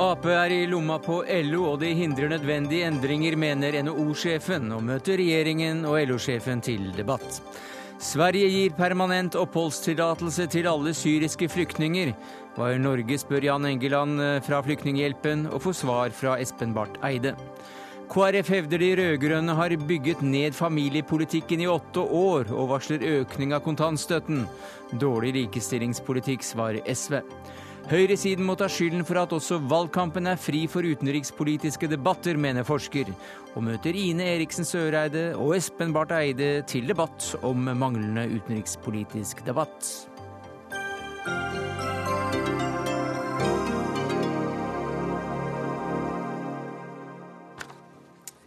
Ap er i lomma på LO, og de hindrer nødvendige endringer, mener NHO-sjefen, og møter regjeringen og LO-sjefen til debatt. Sverige gir permanent oppholdstillatelse til alle syriske flyktninger. Hva gjør Norge, spør Jan Engeland eh, fra Flyktninghjelpen, og får svar fra Espen Barth Eide. KrF hevder de rød-grønne har bygget ned familiepolitikken i åtte år, og varsler økning av kontantstøtten. Dårlig likestillingspolitikk, svarer SV. Høyresiden må ta skylden for at også valgkampen er fri for utenrikspolitiske debatter, mener forsker, og møter Ine Eriksen Søreide og Espen Barth Eide til debatt om manglende utenrikspolitisk debatt.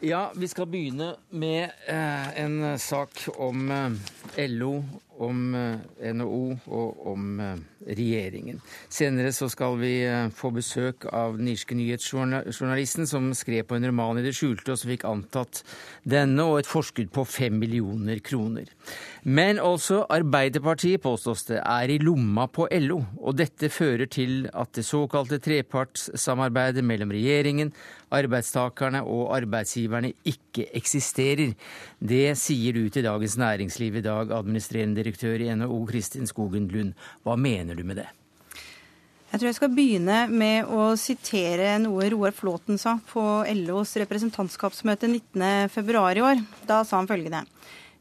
Ja, vi skal begynne med eh, en sak om eh, LO om eh, NHO og om eh, regjeringen. Senere så skal vi eh, få besøk av den irske nyhetsjournalisten som skrev på en roman i det skjulte, og som fikk antatt denne og et forskudd på fem millioner kroner. Men også Arbeiderpartiet, påstås det, er i lomma på LO, og dette fører til at det såkalte trepartssamarbeidet mellom regjeringen, arbeidstakerne og arbeidsgiverne ikke eksisterer. Det sier du til Dagens Næringsliv i dag, administrerende direktør i NHO Kristin Skogen Lund. Hva mener du med det? Jeg tror jeg skal begynne med å sitere noe Roar Flåten sa på LOs representantskapsmøte 19.2 i år. Da sa han følgende.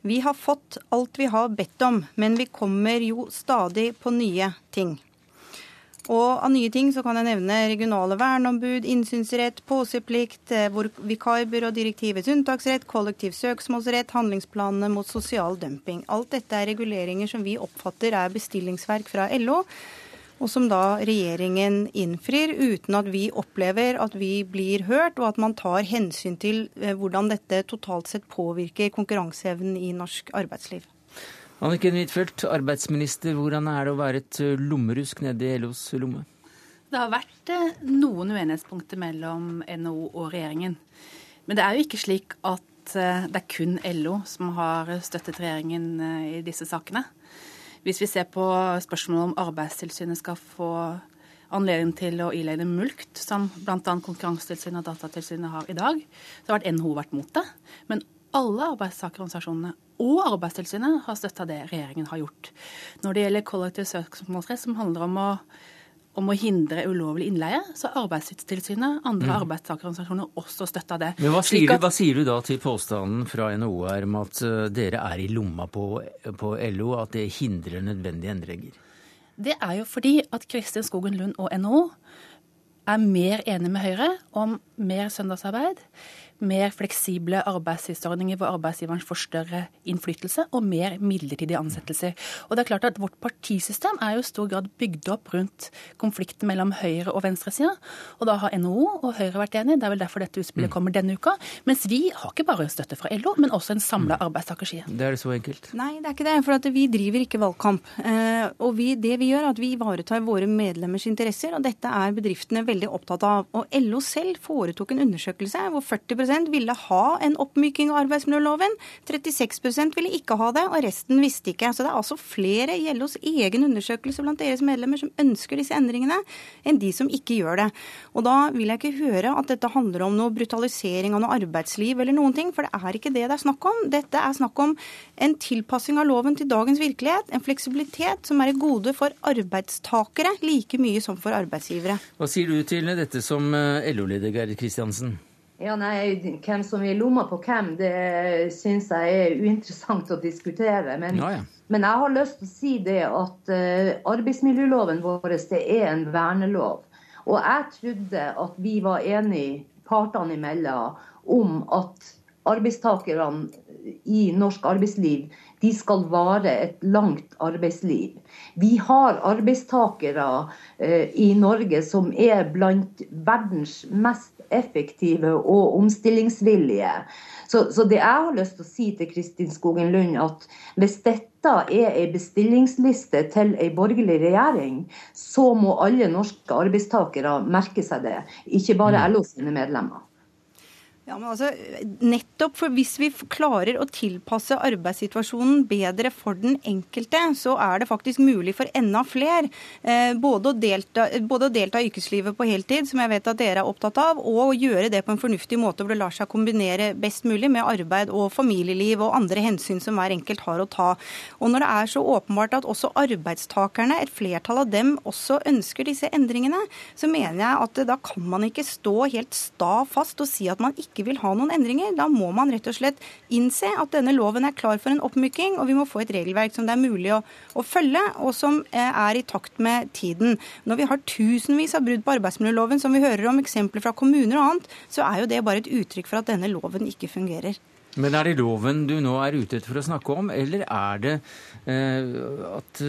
Vi har fått alt vi har bedt om, men vi kommer jo stadig på nye ting. Og av nye ting så kan jeg nevne regionale verneombud, innsynsrett, påseplikt, eh, vikarbyrådirektivets unntaksrett, kollektiv søksmålsrett, handlingsplanene mot sosial dumping. Alt dette er reguleringer som vi oppfatter er bestillingsverk fra LO, og som da regjeringen innfrir uten at vi opplever at vi blir hørt, og at man tar hensyn til eh, hvordan dette totalt sett påvirker konkurranseevnen i norsk arbeidsliv. Anniken Huitfeldt, arbeidsminister, hvordan er det å være et eh, lommerusk nede i LOs lomme? Det har vært eh, noen uenighetspunkter mellom NHO og regjeringen. Men det er jo ikke slik at eh, det er kun LO som har støttet regjeringen i disse sakene. Hvis vi ser på spørsmålet om Arbeidstilsynet skal få anledning til å ilegge mulkt, som bl.a. Konkurransetilsynet og Datatilsynet har i dag, så har NHO vært mot det. Men alle arbeidstakerorganisasjonene og Arbeidstilsynet har støtta det regjeringen har gjort. Når det gjelder kollektiv søksmålsrett, som handler om å, om å hindre ulovlig innleie, så har Arbeidstilsynet andre mm. arbeidstakerorganisasjoner også støtta det. Men hva sier, at, du, hva sier, du, da til påstanden fra NHO her om at uh, dere er i lomma på, på LO, at det hindrer nødvendige endringer? Det er jo fordi at Kristin Skogen Lund og NHO er mer enig med Høyre om mer søndagsarbeid mer fleksible arbeidstidsordninger hvor arbeidsgiveren får større innflytelse, og mer midlertidige ansettelser. Og det er klart at Vårt partisystem er jo i stor grad bygd opp rundt konflikten mellom høyre- og venstresida. Og da har NHO og Høyre vært enige. Det er vel derfor dette utspillet mm. kommer denne uka. Mens vi har ikke bare støtte fra LO, men også en samla mm. arbeidstakerside. Det er det så enkelt? Nei, det er ikke det. For vi driver ikke valgkamp. Eh, og vi, det vi gjør, er at vi ivaretar våre medlemmers interesser, og dette er bedriftene veldig opptatt av. Og LO selv foretok en undersøkelse hvor 40 ville ha en oppmyking av arbeidsmiljøloven. 36% ville ikke ha det, og resten visste ikke. Så det er altså flere i LOs egen undersøkelse blant deres medlemmer som ønsker disse endringene, enn de som ikke gjør det. Og da vil jeg ikke høre at dette handler om noe brutalisering av noe arbeidsliv eller noen ting, for det er ikke det det er snakk om. Dette er snakk om en tilpassing av loven til dagens virkelighet, en fleksibilitet som er et gode for arbeidstakere like mye som for arbeidsgivere. Hva sier du til dette som eh, LO-leder Geir Kristiansen? Ja, nei, Hvem som vil lomma på hvem, det syns jeg er uinteressant å diskutere. Men, ja, ja. men, jeg har lyst til å si det at uh, arbeidsmiljøloven vår det er en vernelov. Og jeg trodde at vi var enige partene imellom om at arbeidstakerne i norsk arbeidsliv de skal vare et langt arbeidsliv. Vi har arbeidstakere eh, i Norge som er blant verdens mest effektive og omstillingsvillige. Så, så, det jeg har lyst til å si til Kristin Skogen Lund, at hvis dette er ei bestillingsliste til ei borgerlig regjering, så må alle norske arbeidstakere merke seg det. Ikke bare mm. LO sine medlemmer. Ja, men altså, nettopp for Hvis vi klarer å tilpasse arbeidssituasjonen bedre for den enkelte, så er det faktisk mulig for enda flere eh, både, å delta, både å delta i yrkeslivet på heltid, som jeg vet at dere er opptatt av, og å gjøre det på en fornuftig måte hvor det lar seg kombinere best mulig med arbeid og familieliv og andre hensyn som hver enkelt har å ta. Og når det er så åpenbart at også arbeidstakerne, et flertall av dem, også ønsker disse endringene, så mener jeg at da kan man ikke stå helt sta fast og si at man ikke vil ha noen endringer. Da må man rett og slett innse at denne loven er klar for en oppmyking, og vi må få et regelverk som det er mulig å, å følge, og som eh, er i takt med tiden. Når vi har tusenvis av brudd på arbeidsmiljøloven, som vi hører om eksempler fra kommuner og annet, så er jo det bare et uttrykk for at denne loven ikke fungerer. Men er det loven du nå er ute etter for å snakke om, eller er det eh, at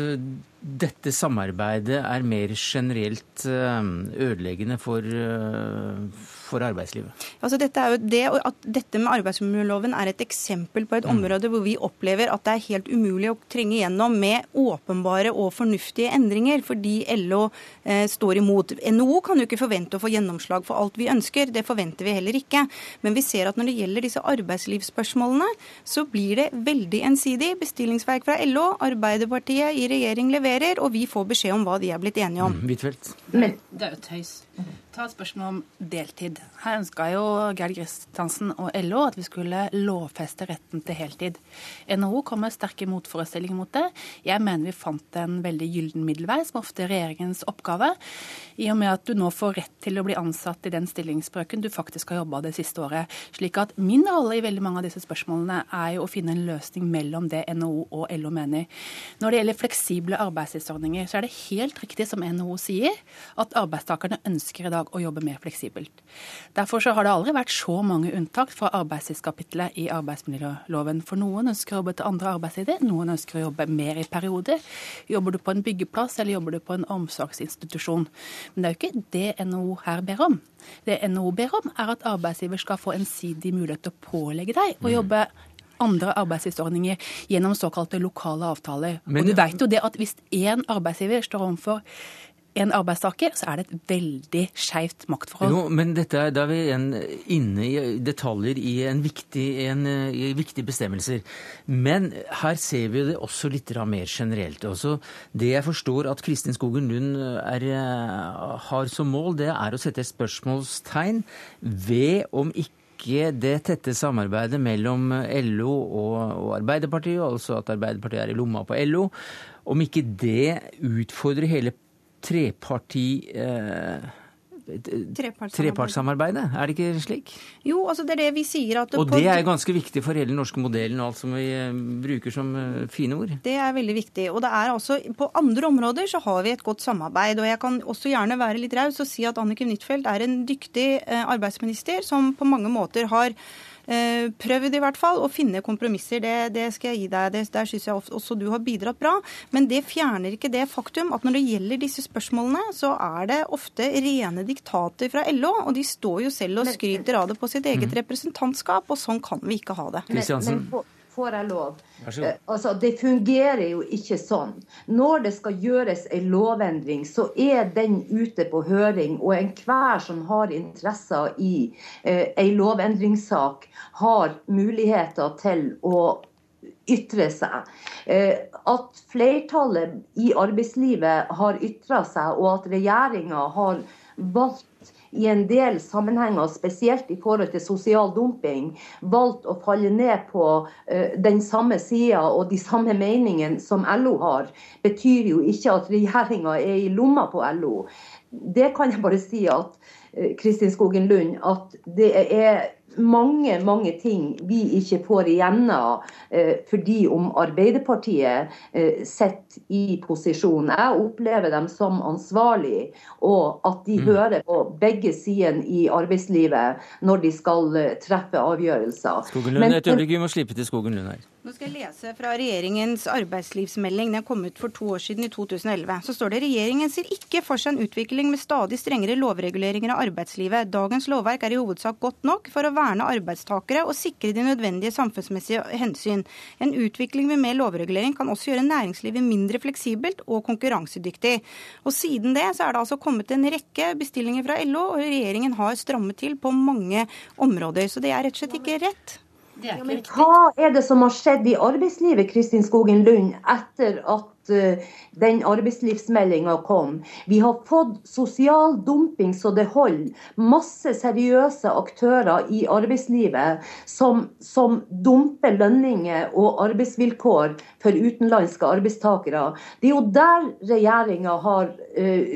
dette samarbeidet er mer generelt eh, ødeleggende for, eh, for arbeidslivet? Altså dette, er jo det, at dette med arbeidsmiljøloven er et eksempel på et mm. område hvor vi opplever at det er helt umulig å trenge gjennom med åpenbare og fornuftige endringer, fordi LO eh, står imot. NHO kan jo ikke forvente å få gjennomslag for alt vi ønsker, det forventer vi heller ikke. Men vi ser at når det gjelder disse arbeidslivsspørsmålene, så blir det veldig ensidig. Bestillingsverk fra LO, Arbeiderpartiet i regjering leverer leverer, og vi får beskjed om hva de er blitt enige om. Mm, Men det er jo tøys. Ta et spørsmål om deltid. Her ønska jo Gerd Kristiansen og LO at vi skulle lovfeste retten til heltid. NHO kom med sterke motforestillinger mot det. Jeg mener vi fant en veldig gyllen middelvei, som ofte er regjeringens oppgave. I og med at du nå får rett til å bli ansatt i den stillingsbrøken du faktisk har jobba det siste året. Slik at min rolle i veldig mange av disse spørsmålene er jo å finne en løsning mellom det NHO og LO mener. Når det gjelder fleksible arbeidstidsordninger, så er det helt riktig som NHO sier, at arbeidstakerne ønsker i dag dag og jobbe mer fleksibelt. Derfor så har det aldri vært så mange unntak fra arbeidstidskapitlet i arbeidsmiljøloven. For noen ønsker å jobbe til andre arbeidstider, noen ønsker å jobbe mer i perioder. Jobber du på en byggeplass eller jobber du på en omsorgsinstitusjon. Men det er jo ikke det NHO her ber om. Det NHO ber om, er at arbeidsgiver skal få ensidig mulighet til å pålegge deg å mm. jobbe andre arbeidstidsordninger gjennom såkalte lokale avtaler. Men, og du vet jo det at Hvis én arbeidsgiver står overfor en arbeidstaker, så er det et veldig skeivt maktforhold. Jo, men dette, da er vi en, inne i detaljer i, en viktig, en, i viktige bestemmelser. Men her ser vi det også litt mer generelt. Også det jeg forstår at Kristin Skogen Lund er, har som mål, det er å sette et spørsmålstegn ved om ikke det tette samarbeidet mellom LO og, og Arbeiderpartiet, altså at Arbeiderpartiet er i lomma på LO, om ikke det utfordrer hele treparti... Eh, trepartssamarbeidet, er det ikke slik? Jo, altså det er det vi sier. At og det er ganske viktig for hele den norske modellen og alt som vi eh, bruker som eh, fine ord? Det er veldig viktig. Og det er også, på andre områder så har vi et godt samarbeid. Og jeg kan også gjerne være litt raus og si at Anniken Huitfeldt er en dyktig arbeidsminister som på mange måter har Eh, prøvd i hvert fall å finne kompromisser. Det, det skal jeg gi deg. Det, der syns jeg også du har bidratt bra. Men det fjerner ikke det faktum at når det gjelder disse spørsmålene, så er det ofte rene diktater fra LO. Og de står jo selv og skryter av det på sitt eget mm. representantskap, og sånn kan vi ikke ha det. Men, men får jeg lov? Eh, altså, Det fungerer jo ikke sånn. Når det skal gjøres en lovendring, så er den ute på høring. Og enhver som har interesser i eh, en lovendringssak, har muligheter til å ytre seg. Eh, at flertallet i arbeidslivet har ytra seg, og at regjeringa har valgt i en del sammenhenger, spesielt i forhold til sosial dumping, valgt å falle ned på uh, den samme sida og de samme meningene som LO har, betyr jo ikke at regjeringa er i lomma på LO. Det kan jeg bare si at uh, Kristin Skogen Lund, at det er mange mange ting vi ikke får igjennom eh, fordi om Arbeiderpartiet eh, sitter i posisjon. Jeg opplever dem som ansvarlig, og at de mm. hører på begge sider i arbeidslivet når de skal eh, treffe avgjørelser. Skogen Lund, et øyeblikk, vi må slippe til Skogen Lund her. Nå skal jeg lese fra regjeringens arbeidslivsmelding. Den kom ut for to år siden, i 2011. Så står det regjeringen ser ikke for seg en utvikling med stadig strengere lovreguleringer av arbeidslivet. Dagens lovverk er i hovedsak godt nok for å verne arbeidstakere og sikre de nødvendige samfunnsmessige hensyn. En utvikling med mer lovregulering kan også gjøre næringslivet mindre fleksibelt og konkurransedyktig. Og Siden det så er det altså kommet en rekke bestillinger fra LO, og regjeringen har strammet til på mange områder. Så det er rett og slett ikke rett. Ja, men hva er det som har skjedd i arbeidslivet Kristin Skogen Lund, etter at den arbeidslivsmeldinga kom. Vi har fått sosial dumping så det holder. Masse seriøse aktører i arbeidslivet som, som dumper lønninger og arbeidsvilkår for utenlandske arbeidstakere. Det er jo der regjeringa har uh,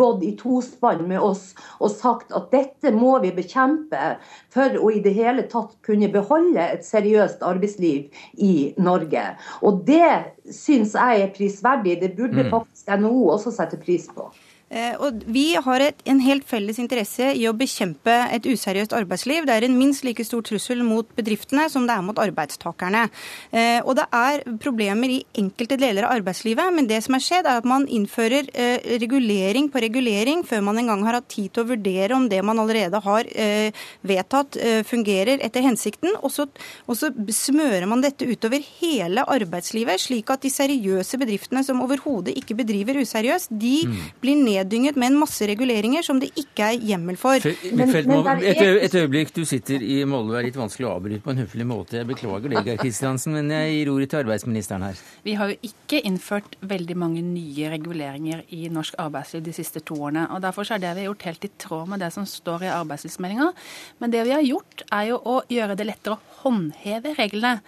gått i tospann med oss og sagt at dette må vi bekjempe for å i det hele tatt kunne beholde et seriøst arbeidsliv i Norge. Og det syns jeg er prisverdig. Det burde mm. faktisk NHO også sette pris på. Eh, og Vi har et, en helt felles interesse i å bekjempe et useriøst arbeidsliv. Det er en minst like stor trussel mot bedriftene som det er mot arbeidstakerne. Eh, og Det er problemer i enkelte deler av arbeidslivet, men det som er skjedd er at man innfører eh, regulering på regulering før man engang har hatt tid til å vurdere om det man allerede har vedtatt fungerer etter hensikten. Og så, og så smører man dette utover hele arbeidslivet, slik at de seriøse bedriftene som overhodet ikke bedriver useriøst, de mm. blir nedlagt neddynget med en masse reguleringer som det ikke er hjemmel for. Men, men et, et, øyeblikk, du sitter i Molde og er litt vanskelig å avbryte på en høflig måte. Jeg beklager det, Geir Kristiansen, men jeg gir ordet til arbeidsministeren her. Vi har jo ikke innført veldig mange nye reguleringer i norsk arbeidsliv de siste to årene. og Derfor er det vi har gjort helt i tråd med det som står i arbeidslivsmeldinga. Men det vi har gjort, er jo å gjøre det lettere å håndheve reglene.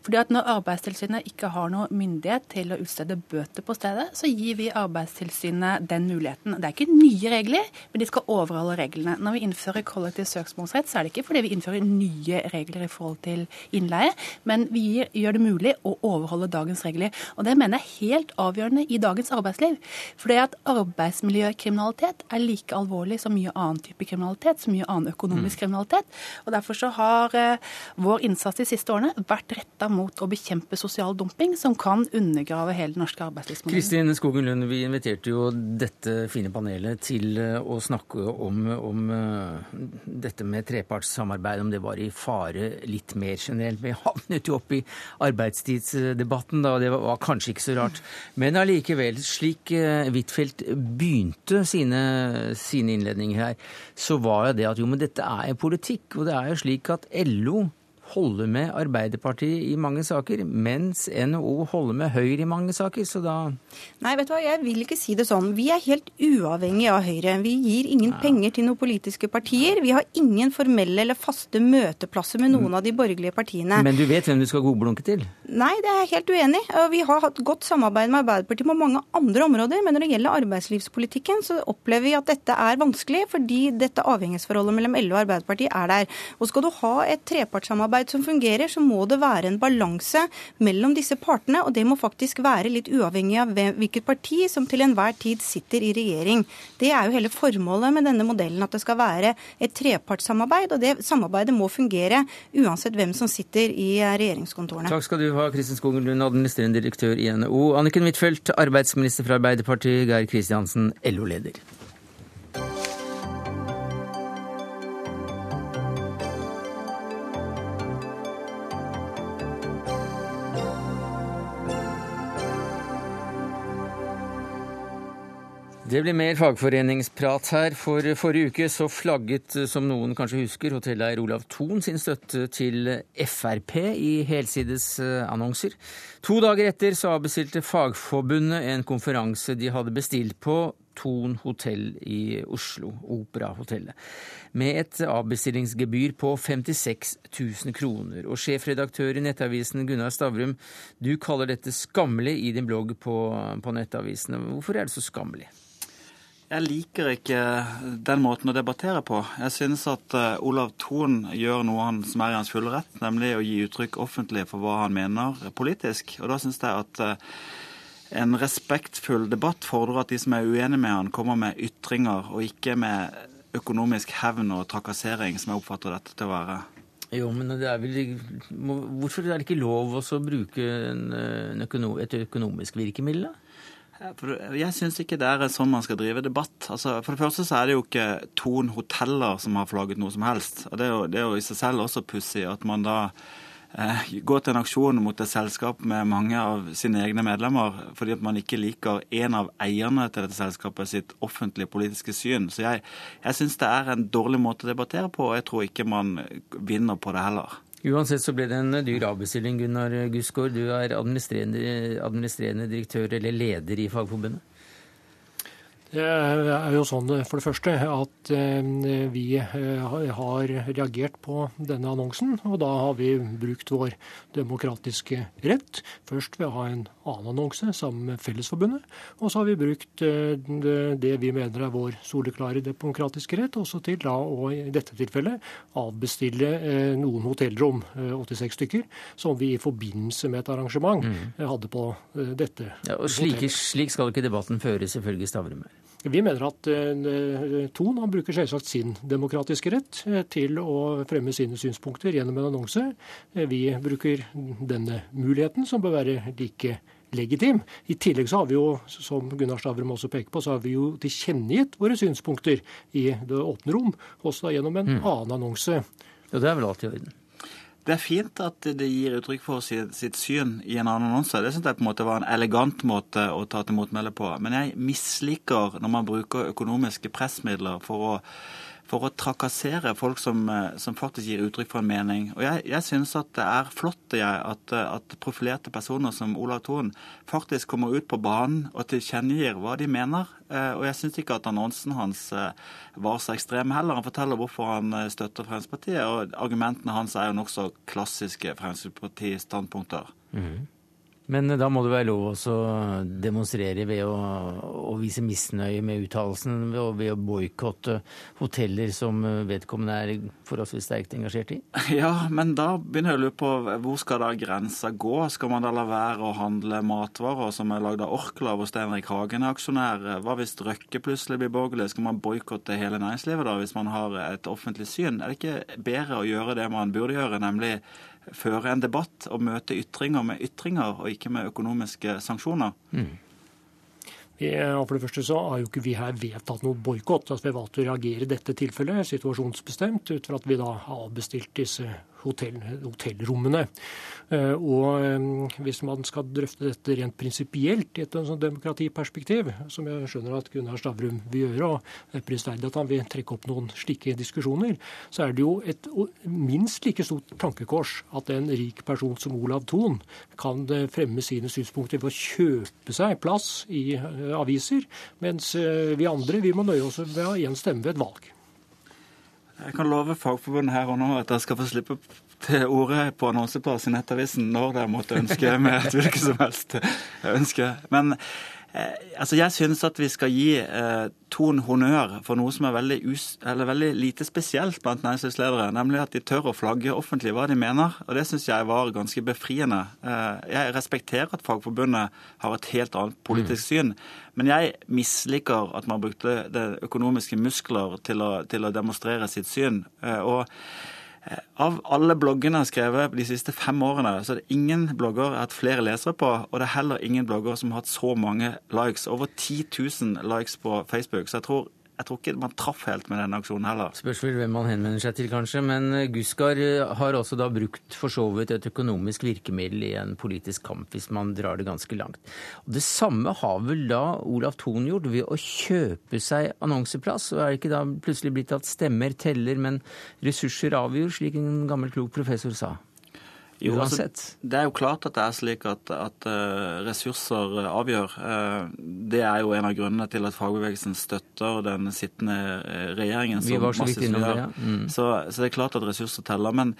Fordi at Når Arbeidstilsynet ikke har noe myndighet til å utstede bøter på stedet, så gir vi Arbeidstilsynet den muligheten. Det er ikke nye regler, men de skal overholde reglene. Når vi innfører kollektiv søksmålsrett, så er det ikke fordi vi innfører nye regler i forhold til innleie, men vi gjør det mulig å overholde dagens regler. Og Det mener jeg er helt avgjørende i dagens arbeidsliv. Fordi at arbeidsmiljøkriminalitet er like alvorlig som mye annen type kriminalitet, som mye annen økonomisk mm. kriminalitet. Og Derfor så har uh, vår innsats de siste årene vært retta mot å bekjempe sosial dumping, som kan undergrave hele den norske arbeidslivsmodellen. Kristin Skogen Lund, vi inviterte jo dette fine panelet til eh, å snakke om, om uh, dette med trepartssamarbeid, om det var i fare litt mer generelt. Vi havnet jo opp i arbeidstidsdebatten da, og det var, kanskje ikke så rart. Men allikevel, slik uh, Huitfeldt begynte sine, sine innledninger her, så var jo det at jo, men dette er politikk. Og det er jo slik at LO holde med Arbeiderpartiet i mange saker, mens NHO holder med Høyre i mange saker. Så da Nei, vet du hva, jeg vil ikke si det sånn. Vi er helt uavhengig av Høyre. Vi gir ingen ja. penger til noen politiske partier. Vi har ingen formelle eller faste møteplasser med noen av de borgerlige partiene. Men du vet hvem du skal godblunke til? Nei, det er jeg helt uenig i. Vi har hatt godt samarbeid med Arbeiderpartiet på mange andre områder, men når det gjelder arbeidslivspolitikken, så opplever vi at dette er vanskelig, fordi dette avhengighetsforholdet mellom LO og Arbeiderpartiet er der. Og skal du ha et trepartssamarbeid samarbeid som fungerer, så må det være en balanse mellom disse partene. Og det må faktisk være litt uavhengig av hvilket parti som til enhver tid sitter i regjering. Det er jo hele formålet med denne modellen, at det skal være et trepartssamarbeid. Og det samarbeidet må fungere uansett hvem som sitter i regjeringskontorene. Takk skal du ha, Kristin Skogen Lund, administrerende direktør i NHO. Anniken Huitfeldt, arbeidsminister fra Arbeiderpartiet. Geir Kristiansen, LO-leder. Det blir mer fagforeningsprat her. For forrige uke så flagget, som noen kanskje husker, hotelleier Olav Thon sin støtte til Frp i helsides eh, annonser. To dager etter så avbestilte Fagforbundet en konferanse de hadde bestilt på Thon hotell i Oslo, Operahotellet, med et avbestillingsgebyr på 56 000 kroner. Og sjefredaktør i Nettavisen Gunnar Stavrum, du kaller dette skammelig i din blogg på, på Nettavisen. Hvorfor er det så skammelig? Jeg liker ikke den måten å debattere på. Jeg synes at uh, Olav Thon gjør noe han som er i hans fulle rett, nemlig å gi uttrykk offentlig for hva han mener politisk. Og da synes jeg at uh, en respektfull debatt fordrer at de som er uenige med han, kommer med ytringer, og ikke med økonomisk hevn og trakassering, som jeg oppfatter dette til å være. Jo, men det er vel, Hvorfor er det ikke lov å bruke en, en økonom, et økonomisk virkemiddel? da? Jeg syns ikke det er sånn man skal drive debatt. Altså, for det første så er det jo ikke Thon hoteller som har flagget noe som helst. Og Det er jo, det er jo i seg selv også pussig at man da eh, går til en aksjon mot et selskap med mange av sine egne medlemmer fordi at man ikke liker en av eierne til dette selskapet sitt offentlige politiske syn. Så jeg, jeg syns det er en dårlig måte å debattere på, og jeg tror ikke man vinner på det heller. Uansett så ble det en dyr avbestilling, Gunnar Gusgaard. Du er administrerende, administrerende direktør eller leder i Fagforbundet. Det er jo sånn for det første at eh, vi eh, har reagert på denne annonsen. Og da har vi brukt vår demokratiske rett. Først ved å ha en annen annonse sammen med Fellesforbundet. Og så har vi brukt eh, det vi mener er vår soleklare demokratiske rett, også til da å i dette tilfellet avbestille noen hotellrom, 86 stykker, som vi i forbindelse med et arrangement mm. hadde på dette. Ja, og slik, slik skal ikke debatten føres, selvfølgelig, Stavrum. Vi mener at uh, Thon han bruker selvsagt sin demokratiske rett uh, til å fremme sine synspunkter gjennom en annonse. Uh, vi bruker denne muligheten, som bør være like legitim. I tillegg så har vi jo, som Gunnar Stavrum også peker på, så har vi jo tilkjennegitt våre synspunkter i det åpne rom, også gjennom en mm. annen annonse. Ja, det er vel alltid i orden? Det er fint at det gir uttrykk for sitt, sitt syn i en annen annonse. Det synes jeg på en måte var en elegant måte å ta til motmelde på. Men jeg misliker når man bruker økonomiske pressmidler for å for å trakassere folk som, eh, som, faktisk gir uttrykk for en mening. Og Jeg, jeg synes at det er flott jeg, at, at, profilerte personer som Olav Thon faktisk kommer ut på banen og tilkjennegir hva de mener. Eh, og jeg syns ikke at annonsen hans eh, var så ekstrem heller. Han forteller hvorfor han støtter Fremskrittspartiet, og argumentene hans er jo nokså klassiske Fremskrittsparti-standpunkter. Mm. Men da må det være lov å demonstrere ved å, å vise misnøye med uttalelsen, ved, å boikotte hoteller som vedkommende er forholdsvis sterkt engasjert i? Ja, men da begynner jeg å lure på hvor skal da grensa gå? Skal man da la være å handle matvarer som er lagd av Orkla, hvor Steinrik Hagen er aksjonær? Hva hvis Røkke plutselig blir borgerlig? Skal man boikotte hele næringslivet da, hvis man har et offentlig syn? Er det ikke bedre å gjøre det man burde gjøre, nemlig føre en debatt og møte ytringer med ytringer, og ikke med økonomiske sanksjoner. Mm. For det første så har jo ikke vi her vedtatt noe boikott. Altså vi har valgt å reagere i dette tilfellet situasjonsbestemt ut fra at vi da har avbestilt disse hotell, hotellrommene. Eh, og eh, hvis man skal drøfte dette rent prinsipielt i et sånn demokratiperspektiv, som jeg skjønner at Gunnar Stavrum vil gjøre, og det er prisverdig at han vil trekke opp noen slike diskusjoner, så er det jo et minst like stort tankekors at en rik person som Olav Thon kan eh, fremme sine synspunkter ved å kjøpe seg plass i aviser, mens vi andre vi må nøye oss med én stemme ved et valg. Jeg kan love Fagforbundet her og nå at dere skal få slippe til ordet på annonseplass i Nettavisen når dere måtte ønske med et hvilket som helst ønske. Men altså jeg synes at vi skal gi eh, Ton honnør for noe som er veldig, us veldig, lite spesielt blant næringslivsledere, nemlig at de tør å flagge offentlig hva de mener. Og det syns jeg var ganske befriende. Eh, jeg respekterer at Fagforbundet har et helt annet politisk syn, men jeg misliker at man brukte det økonomiske muskler til å, til å demonstrere sitt syn. Eh, og eh, av alle bloggene jeg har skrevet de siste fem årene, så er det ingen blogger jeg har hatt flere lesere på, og det er heller ingen blogger som har hatt så mange likes. Over 10 000 likes på Facebook. Så jeg tror jeg tror ikke man traff helt med denne aksjonen heller. Spørs vel hvem man henvender seg til, kanskje. Men eh, Guskar eh, har også da brukt for så vidt et økonomisk virkemiddel i en politisk kamp, hvis man drar det ganske langt. Og Det samme har vel da Olav Thon gjort ved å kjøpe seg annonseplass. Og er det ikke da plutselig blitt at stemmer teller, men ressurser avgjør, slik en gammel klok professor sa? Jo, altså, det er jo klart at det er slik at, at uh, ressurser uh, avgjør. Uh, det er jo en av grunnene til at fagbevegelsen støtter den sittende regjeringen. Vi var så vidt innom det, ja. Mm. Så, så, det er klart at ressurser teller. Men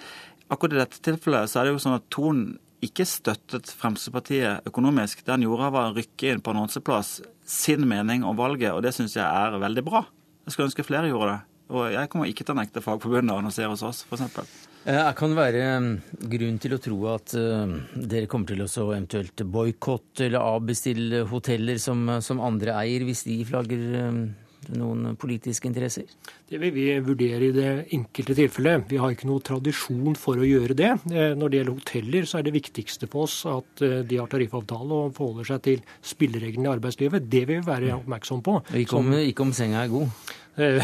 akkurat i dette tilfellet så er det jo sånn at Thon ikke støttet Fremskrittspartiet økonomisk. Det han gjorde, var å rykke inn på annonseplass sin mening om valget, og det syns jeg er veldig bra. Jeg skulle ønske flere gjorde det. Og jeg kommer ikke til å nekte Fagforbundet å annonsere hos oss, f.eks. Det eh, kan være um, grunn til å tro at uh, dere kommer til å eventuelt boikotte eller avbestille hoteller som, som, andre eier, hvis de flagger noen politiske interesser? Det vil vi vurdere i det enkelte tilfellet. Vi har ikke noe tradisjon for å gjøre det. Eh, når det gjelder hoteller, så er det viktigste for oss at eh, de har tariffavtale og forholder seg til spillereglene i arbeidslivet. Det vil vi være oppmerksom på. Ikke om, ikke om senga er god? Eh,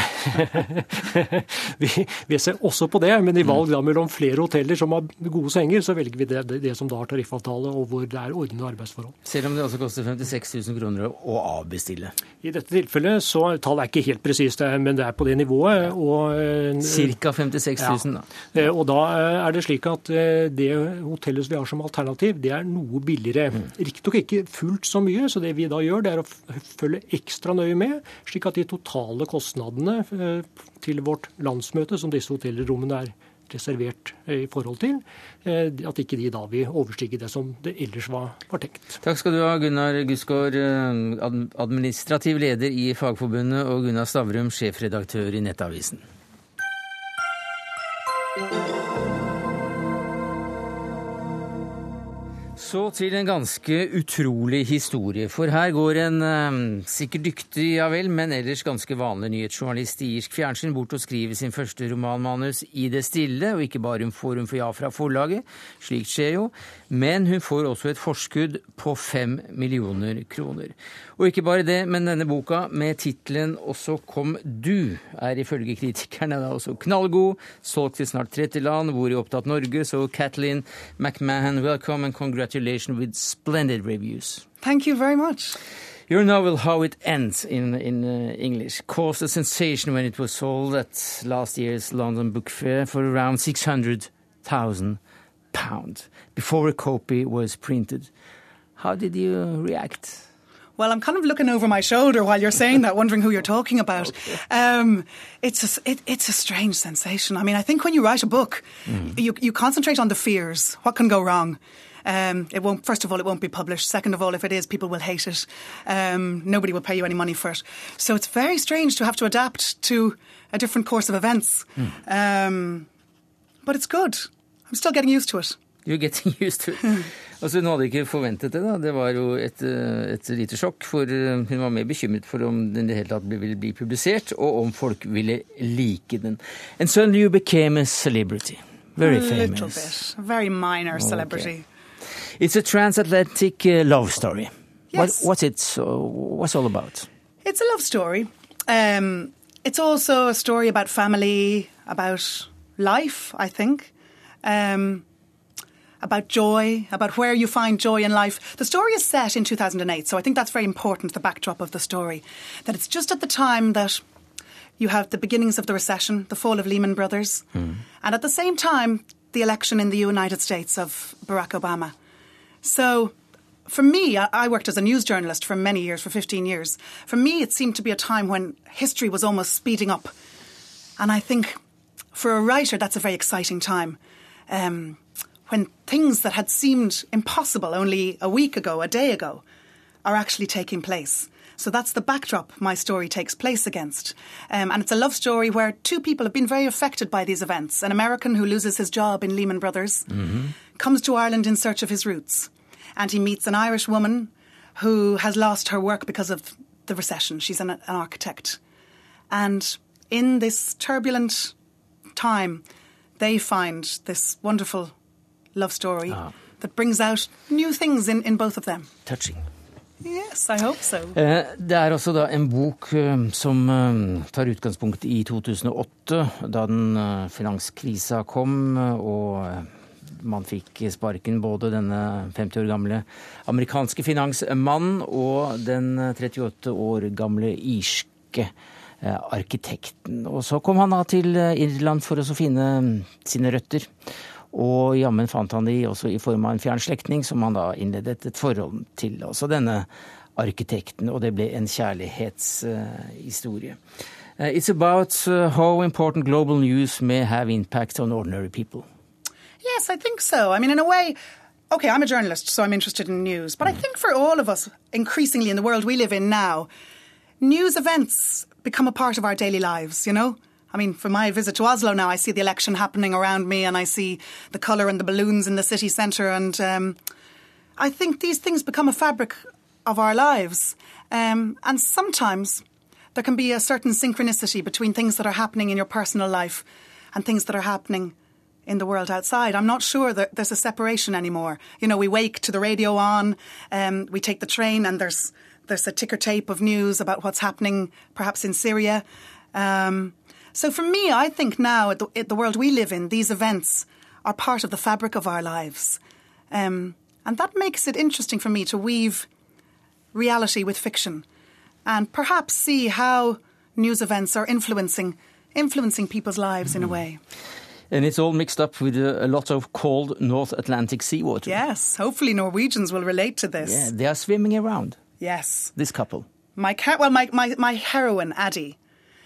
vi, vi, ser også på det, men i valg da mellom flere hoteller som har gode senger, så velger vi det, det, det som da har tariffavtale og hvor det er ordnede arbeidsforhold. Selv om det også koster 56 000 kroner å avbestille? I dette tilfellet så tallet er ikke helt presist, men det er på det nivået. Og, Cirka 56 000, ja. da. Og da er det slik at det hotellet vi har som alternativ, det er noe billigere. Mm. Riktignok ikke fullt så mye, så det vi da gjør, det er å følge ekstra nøye med, slik at de totale kostnadene kostnadene eh, til vårt landsmøte, som disse hotellrommene er reservert eh, i forhold til, eh, at ikke de da vil overstige det som det ellers var, var tenkt. Takk skal du ha, Gunnar Gusgaard, administrativ leder i Fagforbundet, og Gunnar Stavrum, sjefredaktør i Nettavisen. Så til en ganske utrolig historie. For her går en eh, sikkert dyktig, ja vel, men ellers ganske vanlig nyhetsjournalist i irsk fjernsyn bort og skriver sin første romanmanus i det stille, og ikke bare en forum for ja fra forlaget, slikt skjer jo, men hun får også et forskudd på fem millioner kroner. Og ikke bare det, men denne boka med tittelen 'Og så kom du' er ifølge kritikerne da også knallgod, solgt til snart 30 land, hvor i opptatt Norge, så Kathleen McMahon, welcome and congratulations with splendid reviews. Thank you very much. Your novel, How It Ends in, in uh, English, caused a sensation when it was sold at last year's London Book Fair for around 600,000 pounds before a copy was printed. How did you react? Well, I'm kind of looking over my shoulder while you're saying that, wondering who you're talking about. Okay. Um, it's a, it, it's a strange sensation. I mean, I think when you write a book, mm. you you concentrate on the fears. What can go wrong? Um, it won't. First of all, it won't be published. Second of all, if it is, people will hate it. Um, nobody will pay you any money for it. So it's very strange to have to adapt to a different course of events. Mm. but it's good. I'm still getting used to it. You're getting used to it. Altså, Hun hadde ikke forventet det. da. Det var jo et, eh, et lite sjokk. For eh, hun var mer bekymret for om den i det hele tatt ville bli publisert, og om folk ville like den. And suddenly you became a celebrity. Very famous. A little bit. Very minor celebrity. Okay. It's a transatlantic uh, love story. Yes. What, what's it? What's all about? It's a love story. Um, it's also a story about family, about life, I think. Um, about joy, about where you find joy in life. The story is set in 2008, so I think that's very important, the backdrop of the story. That it's just at the time that you have the beginnings of the recession, the fall of Lehman Brothers, mm. and at the same time, the election in the United States of Barack Obama. So, for me, I worked as a news journalist for many years, for 15 years. For me, it seemed to be a time when history was almost speeding up. And I think for a writer, that's a very exciting time. Um, when things that had seemed impossible only a week ago, a day ago, are actually taking place. So that's the backdrop my story takes place against. Um, and it's a love story where two people have been very affected by these events. An American who loses his job in Lehman Brothers mm-hmm. comes to Ireland in search of his roots. And he meets an Irish woman who has lost her work because of the recession. She's an, an architect. And in this turbulent time, they find this wonderful love story ah. that brings out new things in, in both of them. Touching. Yes, I hope so. Eh, det er også da en bok eh, som eh, tar utgangspunkt i 2008, da den finanskrisa kom og man fikk sparken både denne 50 år gamle amerikanske finansmannen og den 38 år gamle irske arkitekten. Og så kom han da til Irland for å finne sine røtter. Og jammen fant han de også i form av en fjern slektning, som han da innledet et forhold til. Også denne arkitekten, og det ble en kjærlighetshistorie. Uh, it's about how important global news may have impact on ordinary people. Yes, I think so. I mean, in a way, okay, I'm a journalist, so I'm interested in news. But I mm. think for all of us, increasingly in the world we live in now, news events become a part of our daily lives, you know? I mean, for my visit to Oslo now, I see the election happening around me and I see the colour and the balloons in the city centre. And um, I think these things become a fabric of our lives. Um, and sometimes there can be a certain synchronicity between things that are happening in your personal life and things that are happening in the world outside. I'm not sure that there's a separation anymore. You know, we wake to the radio on, um, we take the train, and there's there's a ticker tape of news about what's happening, perhaps in Syria. Um, so for me, I think now, the, the, world we live in, these events are part of the fabric of our lives. Um, and that makes it interesting for me to weave reality with fiction and perhaps see how news events are influencing influencing people's lives mm-hmm. in a way. And it's all mixed up with a, a, lot of cold North Atlantic seawater. Yes, hopefully Norwegians will relate to this. Yeah, they are swimming around. Yes. This couple. My well, my, my, my heroine, Addie,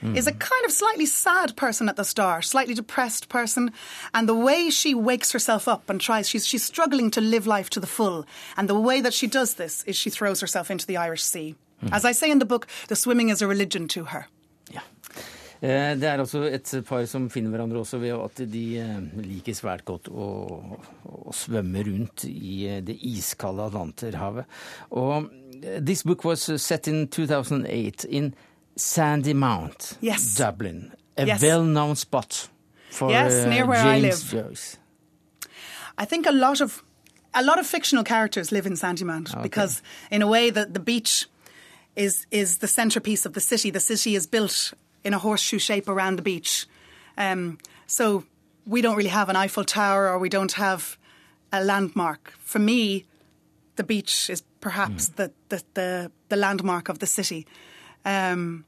mm. is a kind of slightly sad person at the start, slightly depressed person. And the way she wakes herself up and tries, she's, she's struggling to live life to the full. And the way that she does this is she throws herself into the Irish Sea. Mm. As I say in the book, the swimming is a religion to her. Yeah. Eh, det er altså et par som finner hverandre også ved at de eh, liker svært godt å, å svømme rundt i eh, det iskalde Atlanterhavet. Og this book was set in 2008 in Sandy Mount, yes. Dublin, a yes. well-known spot for yes, near where James I live. Joyce. I think a lot of a lot of fictional characters live in Sandymount okay. because, in a way, that the beach is is the centerpiece of the city. The city is built in a horseshoe shape around the beach. Um, so we don't really have an Eiffel Tower or we don't have a landmark. For me, the beach is perhaps mm. the, the, the, the, landmark of the city. Um,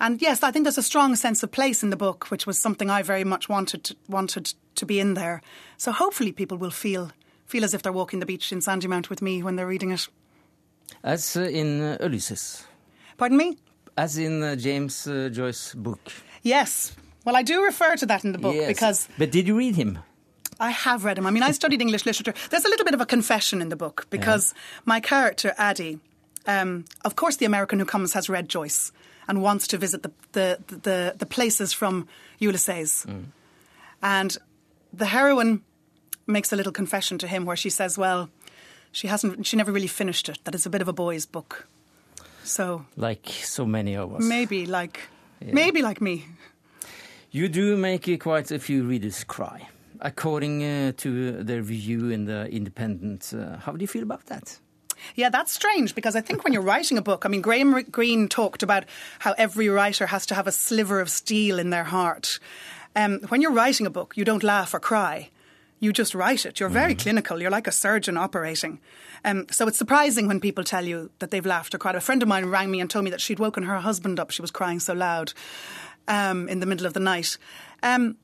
and yes, I think there's a strong sense of place in the book, which was something I very much wanted to, wanted to be in there. So hopefully people will feel feel as if they're walking the beach in Sandymount with me when they're reading it. As uh, in uh, Ulysses. Pardon me? As in uh, James uh, Joyce's book. Yes. Well, I do refer to that in the book yes. because. But did you read him? I have read him. I mean, I studied English literature. There's a little bit of a confession in the book because yeah. my character, Addie, um, of course, the American who comes has read Joyce and wants to visit the, the, the, the places from Ulysses. Mm. And the heroine makes a little confession to him where she says, well, she hasn't, she never really finished it, that it's a bit of a boy's book. So, like so many of us, maybe like yeah. maybe like me. You do make quite a few readers cry, according uh, to the review in the Independent. Uh, how do you feel about that? Yeah, that's strange because I think when you're writing a book, I mean, Graham Greene talked about how every writer has to have a sliver of steel in their heart. Um, when you're writing a book, you don't laugh or cry. You just write it. You're very mm. clinical. You're like a surgeon operating. Um, so it's surprising when people tell you that they've laughed or cried. A friend of mine rang me and told me that she'd woken her husband up. She was crying so loud um, in the middle of the night. Um,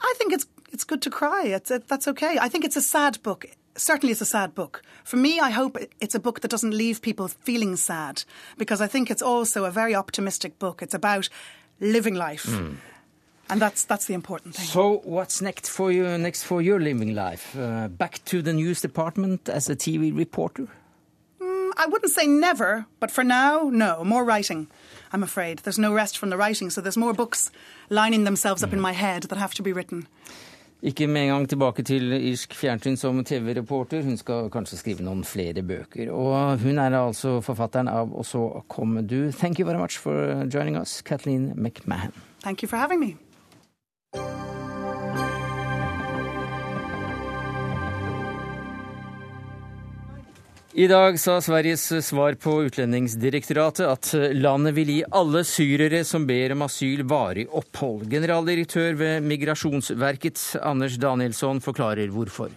I think it's it's good to cry. It's, it, that's okay. I think it's a sad book. Certainly, it's a sad book. For me, I hope it's a book that doesn't leave people feeling sad because I think it's also a very optimistic book. It's about living life. Mm. And that's that's the important thing. So, what's next for you? Next for your living life? Uh, back to the news department as a TV reporter? Mm, I wouldn't say never, but for now, no. More writing. I'm afraid there's no rest from the writing, so there's more books lining themselves up mm. in my head that have to be written. Ikke med en gang tilbake til irsk fjernsyn som TV-reporter. Hun skal kanskje skrive noen flere bøker. Og hun er altså forfatteren av Og så kommer du. Thank you very much for joining us, Kathleen McMahon. Thank you for having me. I dag sa Sveriges svar på Utlendingsdirektoratet at landet vil gi alle syrere som ber om asyl, varig opphold. Generaldirektør ved Migrasjonsverket, Anders Danielsson, forklarer hvorfor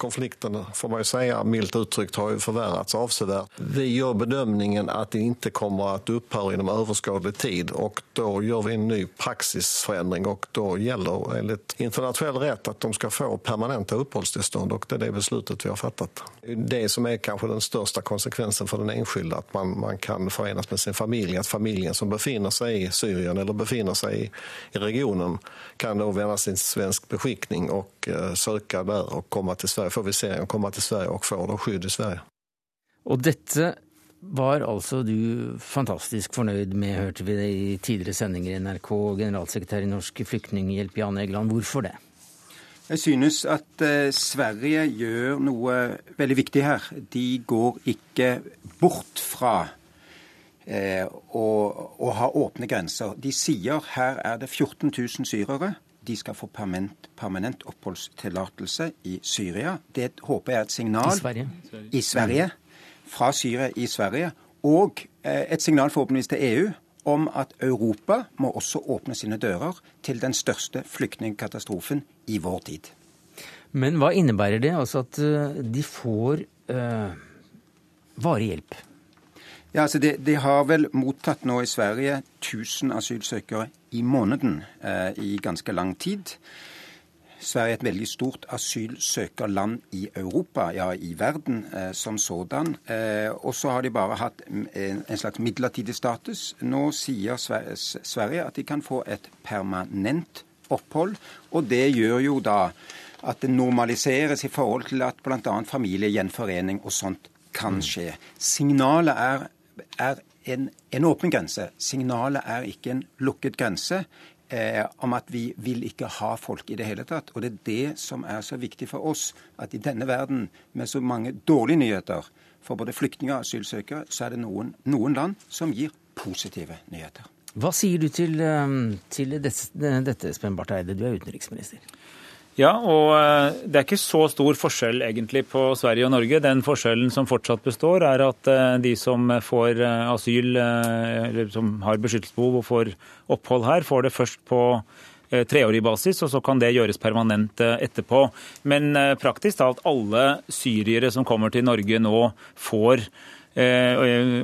konflikten får man ju säga milt uttryckt har ju förvärrats avsevärt. Vi gör bedömningen att det inte kommer att upphöra inom överskådlig tid och då gör vi en ny praxisförändring och då gäller enligt internationell rätt att de ska få permanenta uppehållstillstånd och det är det beslutet vi har fattat. Det som är kanske den största konsekvensen för den enskilda att man, man kan förenas med sin familj, att familjen som befinner sig i Syrien eller befinner sig i, i regionen kan då vända sin svensk beskickning och eh, söka där och komma till Sverige får vi se å komme til Sverige og få skydd i Sverige. Og dette var altså du fantastisk fornøyd med, hørte vi det i tidligere sendinger i NRK, generalsekretær i Norsk Flyktninghjelp Jan Egeland. Hvorfor det? Jeg synes at eh, Sverige gjør noe veldig viktig her. De går ikke bort fra eh, å, å ha åpne grenser. De sier her er det 14 000 syrere. De skal få permanent, permanent oppholdstillatelse i Syria. Det håper jeg er et signal I Sverige. I Sverige. Fra Syria i Sverige. Og eh, et signal forhåpentligvis til EU om at Europa må også åpne sine dører til den største flyktningkatastrofen i vår tid. Men hva innebærer det? Altså at uh, de får uh, varig hjelp? Ja, altså de, de, har vel mottatt nå i Sverige 1000 asylsøkere i måneden eh, i ganske lang tid. Sverige er et veldig stort asylsøkerland i Europa, ja i verden eh, som sådan. Eh, og så har de bare hatt en, en, slags midlertidig status. Nå sier Sverige at de kan få et permanent opphold, og det gjør jo da at det normaliseres i forhold til at bl.a. familiegjenforening og sånt kan skje. Signalet er, er en, en åpen grense. Signalet er ikke en lukket grense eh, om at vi vil ikke ha folk i det hele tatt. Og det er det som er så viktig for oss, at i denne verden med så mange dårlige nyheter for både flyktninger og asylsøkere, så er det noen, noen land som gir positive nyheter. Hva sier du til, eh, til dette, dette, Spen Barth Eide, du er utenriksminister? Ja, og eh, det er ikke så stor forskjell egentlig på Sverige og Norge. Den forskjellen som fortsatt består, er at eh, de som får eh, asyl, eller som har beskyttelsesbehov og får opphold her, får det først på treårig basis, og så kan det gjøres permanent etterpå. Men praktisk talt alle syrere som kommer til Norge nå, får Eh,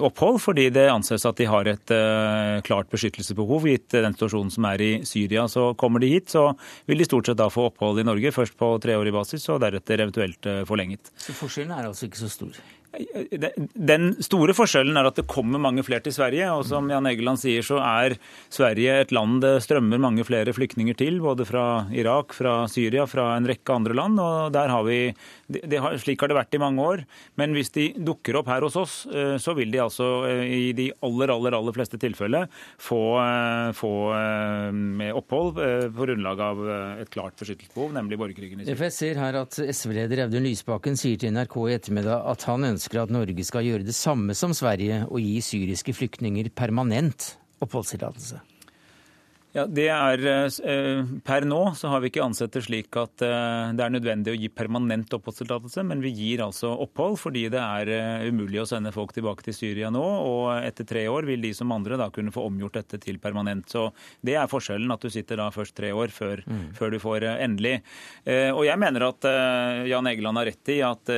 opphold, fordi det anses at de har et eh, klart beskyttelsesbehov gitt den situasjonen som er i Syria. Så kommer de hit, så vil de stort sett da få opphold i Norge, først på treårig basis og deretter eventuelt eh, forlenget. Så forskjellen er altså ikke så stor? Den store forskjellen er at det kommer mange flere til Sverige. og Som Jan Egeland sier, så er Sverige et land det strømmer mange flere flyktninger til. Både fra Irak, fra Syria, fra en rekke andre land. og der har vi det har, slik har det vært i mange år. Men hvis de dukker opp her hos oss, eh, så vil de altså eh, i de aller, aller, aller fleste tilfeller få, eh, få opphold på grunnlag av et klart beskyttelsesbehov, nemlig borgerkrigen i Syria. Jeg ser her at SV-leder Audun Lysbakken sier til NRK i ettermiddag at han ønsker at Norge skal gjøre det samme som Sverige og gi syriske flyktninger permanent oppholdstillatelse. Ja, det er, eh, Per nå så har vi ikke ansett det slik at eh, det er nødvendig å gi permanent oppholdstillatelse, men vi gir altså opphold fordi det er eh, umulig å sende folk tilbake til Syria nå. Og etter tre år vil de som andre da kunne få omgjort dette til permanent. Så det er forskjellen, at du sitter da først tre år før, mm. før du får endelig. Og jeg mener at Jan Egeland har rett i at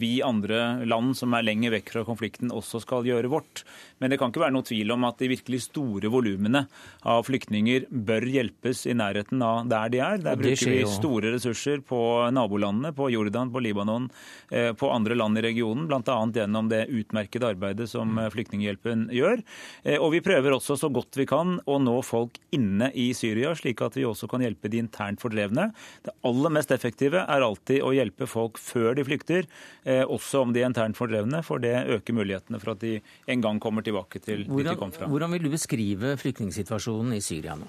vi andre land som er lenger vekk fra konflikten, også skal gjøre vårt. Men det kan ikke være noe tvil om at de virkelig store volumene av flyktninger bør hjelpes i nærheten av der de er. Der bruker vi store ressurser på nabolandene, på Jordan, på Libanon, eh, på andre land i regionen, bl.a. gjennom det utmerkede arbeidet som mm. Flyktninghjelpen gjør. Eh, og vi prøver også så godt vi kan å nå folk inne i Syria, slik at vi også kan hjelpe de internt fordrevne. Det aller mest effektive er alltid å hjelpe folk før de flykter, eh, også om de er internt fordrevne, for det øker mulighetene for at de en gang kommer tilbake til hvordan, dit de kom fra. Hvordan vil du beskrive flyktningsituasjonen i Syria nå?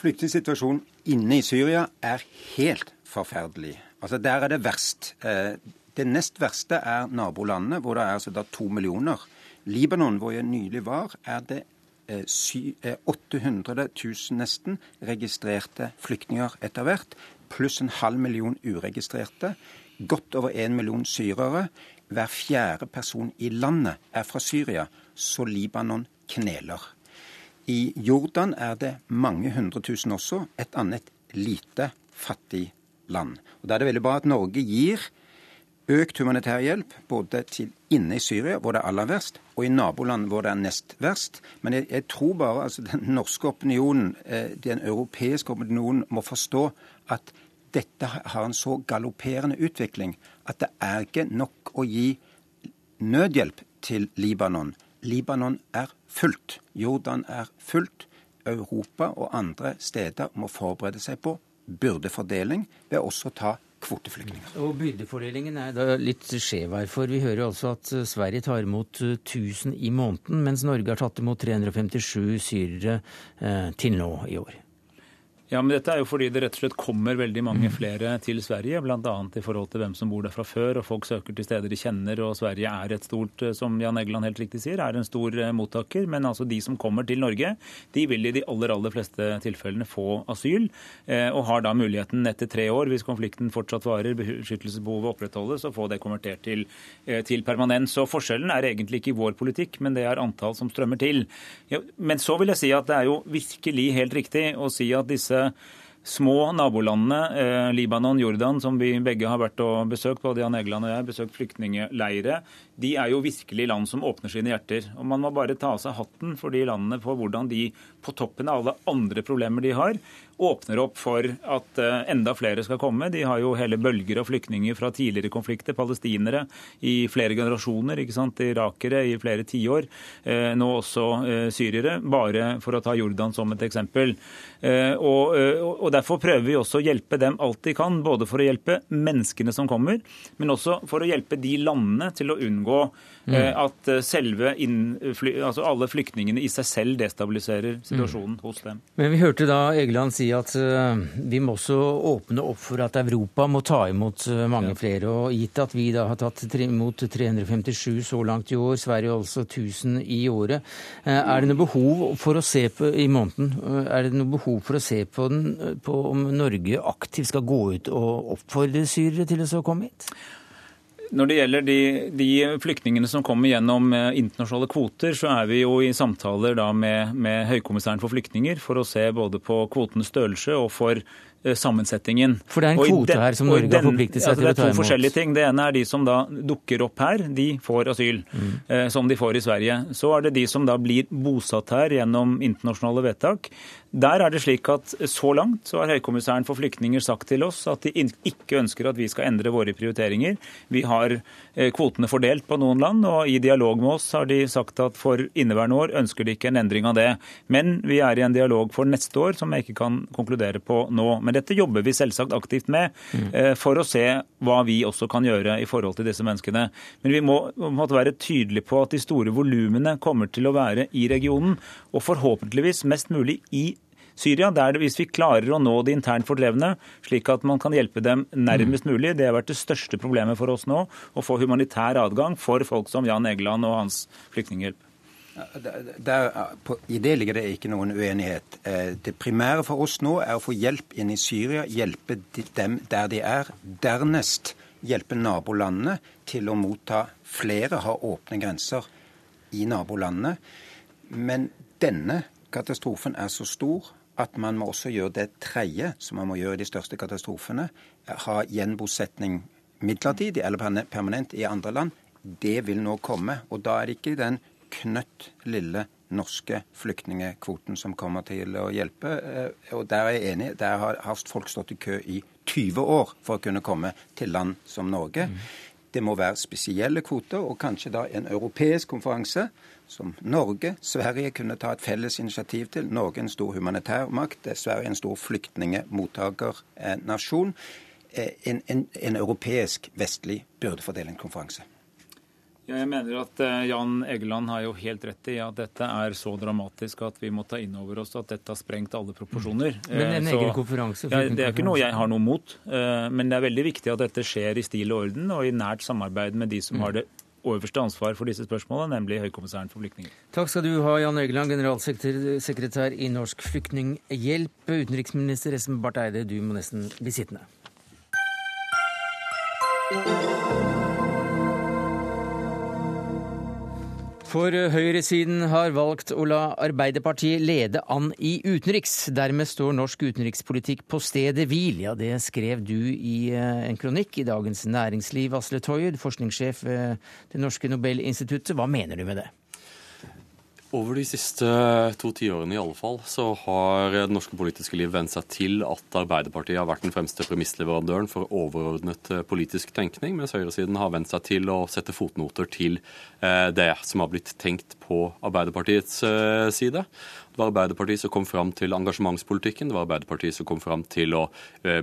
Flyktningsituasjonen inne i Syria er helt forferdelig. Altså Der er det verst. Eh, det nest verste er nabolandene, hvor det er altså da to millioner. Libanon, hvor jeg nylig var, er det 800 eh, 000 eh, nesten registrerte flyktninger etter hvert, pluss en halv million uregistrerte. Godt over en million syrere. Hver fjerde person i landet er fra Syria så Libanon kneler. I Jordan er det mange hundre tusen også, et annet lite fattig land. Og Da er det veldig bra at Norge gir økt humanitær hjelp både til inne i Syria, hvor det er aller verst, og i naboland hvor det er nest verst. Men jeg, jeg tror bare altså den norske opinionen, eh, den europeiske opinionen, må forstå at dette har en så galopperende utvikling at det er ikke nok å gi nødhjelp til Libanon. Libanon er fullt. Jordan er fullt. Europa og andre steder må forberede seg på byrdefordeling ved også å ta kvoteflyktninger. Og Byrdefordelingen er da litt skjev her, for vi hører altså at Sverige tar imot 1000 i måneden, mens Norge har tatt imot 357 syrere eh, til nå i år. Ja, men dette er jo fordi det rett og slett kommer veldig mange mm. flere til Sverige, bl.a. i forhold til hvem som bor der fra før, og folk søker til steder de kjenner, og Sverige er et stort, eh, som Jan Egeland helt riktig sier, er en stor eh, mottaker. Men altså de som kommer til Norge, de vil i de aller, aller fleste tilfellene få asyl, eh, og har da muligheten etter tre år, hvis konflikten fortsatt varer, beskyttelsesbehovet opprettholdes, å få det konvertert til, til permanens. Så forskjellen er egentlig ikke vår politikk, men det er antall som strømmer til. Men så vil jeg si at det er jo virkelig helt riktig å si at disse små nabolandene, eh, Libanon, Jordan, som vi begge har vært og besøkt, både Jan Egeland og jeg, besøkt flyktningleirer, de er jo virkelig land som åpner sine hjerter. Og Man må bare ta av seg hatten for de landene for hvordan de, på toppen av alle andre problemer de har, åpner opp for at eh, enda flere skal komme. De har jo hele bølger av flyktninger fra tidligere konflikter, palestinere i flere generasjoner, ikke sant? irakere i flere tiår, eh, nå også eh, syrere, bare for å ta Jordan som et eksempel. Og, og Derfor prøver vi også å hjelpe dem alt de kan, både for å hjelpe menneskene som kommer, men også for å hjelpe de landene til å unngå Mm. Eh, at eh, selve innfly, altså alle flyktningene i seg selv destabiliserer situasjonen mm. hos dem. Men vi hørte da Egeland si at uh, vi må også åpne opp for at Europa må ta imot mange flere. Og gitt at vi da har tatt imot 357 så langt i år, Sverige altså 1000 i året, er det noe behov for å se på i måneden, er det noe behov for å se på, den, på om Norge aktivt skal gå ut og oppfordre syrere til å komme hit? Når det gjelder de, de, flyktningene som kommer gjennom eh, internasjonale kvoter, så er vi jo i samtaler med, med Høykommissæren for flyktninger for å se både på kvotens størrelse og for sammensetningen. For det er en kvote her som Norge har forpliktet seg altså til å ta imot? Det er to forskjellige ting. Det ene er de som da dukker opp her, de får asyl. Mm. Eh, som de får i Sverige. Så er det de som da blir bosatt her gjennom internasjonale vedtak. Der er det slik at så langt så har Høykommissæren for flyktninger sagt til oss at de ikke ønsker at vi skal endre våre prioriteringer. Vi har eh, kvotene fordelt på noen land, og i dialog med oss har de sagt at for inneværende år ønsker de ikke en endring av det. Men vi er i en dialog for neste år som jeg ikke kan konkludere på nå. Men dette jobber vi selvsagt aktivt med mm. for å se hva vi også kan gjøre i forhold til disse menneskene. Men vi må måtte være tydelige på at de store volumene kommer til å være i regionen, og forhåpentligvis mest mulig i Syria, der hvis vi klarer å nå de internt fordrevne, slik at man kan hjelpe dem nærmest mm. mulig. Det har vært det største problemet for oss nå, å få humanitær adgang for folk som Jan Egeland og hans flyktninghjelp. Der, I det ligger det ikke noen uenighet. Eh, det primære for oss nå er å få hjelp inn i Syria, hjelpe dem der de er. Dernest hjelpe nabolandene til å motta flere, ha åpne grenser i nabolandene. Men denne katastrofen er så stor at man må også gjøre det tredje som man må gjøre i de største katastrofene. Ha gjenbosetning midlertidig eller permanent i andre land. Det vil nå komme. Og da er det ikke den knøtt lille norske flyktningekvoten som kommer til å hjelpe. Eh, og der er jeg enig. Der har folk stått i kø i 20 år for å kunne komme til land som Norge. Mm. Det må være spesielle kvoter, og kanskje da en europeisk konferanse som Norge, Sverige kunne ta et felles initiativ til. Norge en stor humanitær makt, Sverige er en stor flyktningemottakernasjon. Eh, en, en, en europeisk vestlig byrdefordelingskonferanse. Jeg mener at eh, Jan Egeland har jo helt rett i at dette er så dramatisk at vi må ta inn over oss at dette har sprengt alle proporsjoner. Mm. Men en eh, egen konferanse? Ja, det er ikke noe jeg har noe mot. Eh, men det er veldig viktig at dette skjer i stil og orden og i nært samarbeid med de som mm. har det overste ansvar for disse spørsmålene, nemlig Høykommissæren for flyktninger. Takk skal du ha, Jan Egeland, generalsekretær i Norsk Flyktninghjelp. Utenriksminister Espen Barth Eide, du må nesten bli sittende. For høyresiden har valgt å la Arbeiderpartiet lede an i utenriks. Dermed står norsk utenrikspolitikk på stedet hvil. Ja, det skrev du i eh, en kronikk i Dagens Næringsliv, Asle Toje, forskningssjef ved Det norske Nobelinstituttet. Hva mener du med det? Over de siste to tiårene i alle fall, så har det norske politiske liv vent seg til at Arbeiderpartiet har vært den fremste premissleverandøren for overordnet eh, politisk tenkning, mens høyresiden har vent seg til å sette fotnoter til eh, det som har blitt tenkt på Arbeiderpartiets eh, side. Det var Arbeiderpartiet som kom fram til engasjementspolitikken, det var Arbeiderpartiet som kom fram til å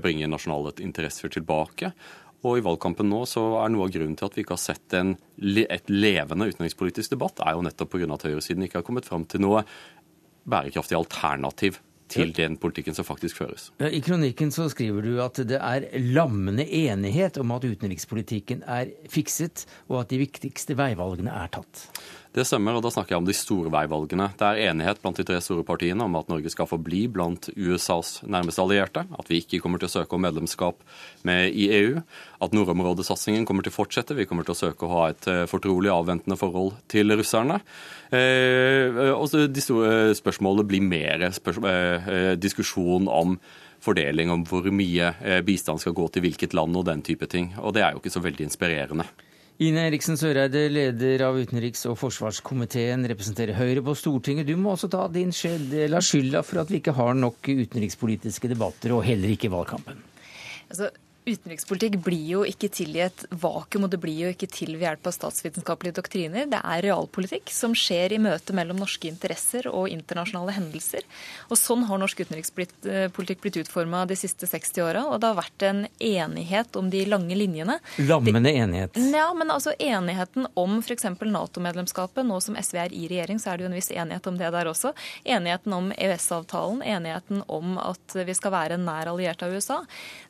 bringe nasjonale interesser tilbake. Og i valgkampen nå så er noe av grunnen til at vi ikke har sett en, et levende utenrikspolitisk debatt, er jo nettopp pga. at høyresiden ikke har kommet fram til noe bærekraftig alternativ til den politikken som faktisk føres. I kronikken så skriver du at det er lammende enighet om at utenrikspolitikken er fikset, og at de viktigste veivalgene er tatt. Det stemmer, og da snakker jeg om de store veivalgene. Det er enighet blant de tre store partiene om at Norge skal forbli blant USAs nærmeste allierte, at vi ikke kommer til å søke om medlemskap med i EU, at nordområdesatsingen kommer til å fortsette, vi kommer til å søke å ha et eh, fortrolig avventende forhold til russerne. Eh, og de store spørsmålene blir mer eh, diskusjon om fordeling om hvor mye bistand skal gå til hvilket land og den type ting. Og det er jo ikke så veldig inspirerende. Ine Eriksen Søreide, leder av utenriks- og forsvarskomiteen, representerer Høyre på Stortinget. Du må også ta din del av skylda for at vi ikke har nok utenrikspolitiske debatter, og heller ikke valgkampen. Altså, Utenrikspolitikk blir jo ikke til i et vakuum, og det blir jo ikke til ved hjelp av statsvitenskapelige doktriner. Det er realpolitikk som skjer i møte mellom norske interesser og internasjonale hendelser. Og sånn har norsk utenrikspolitikk blitt utforma de siste 60 åra, og det har vært en enighet om de lange linjene. Lammende enighet? Ja, men altså enigheten om f.eks. Nato-medlemskapet. Nå som SV er i regjering, så er det jo en viss enighet om det der også. Enigheten om EØS-avtalen, enigheten om at vi skal være nær alliert av USA.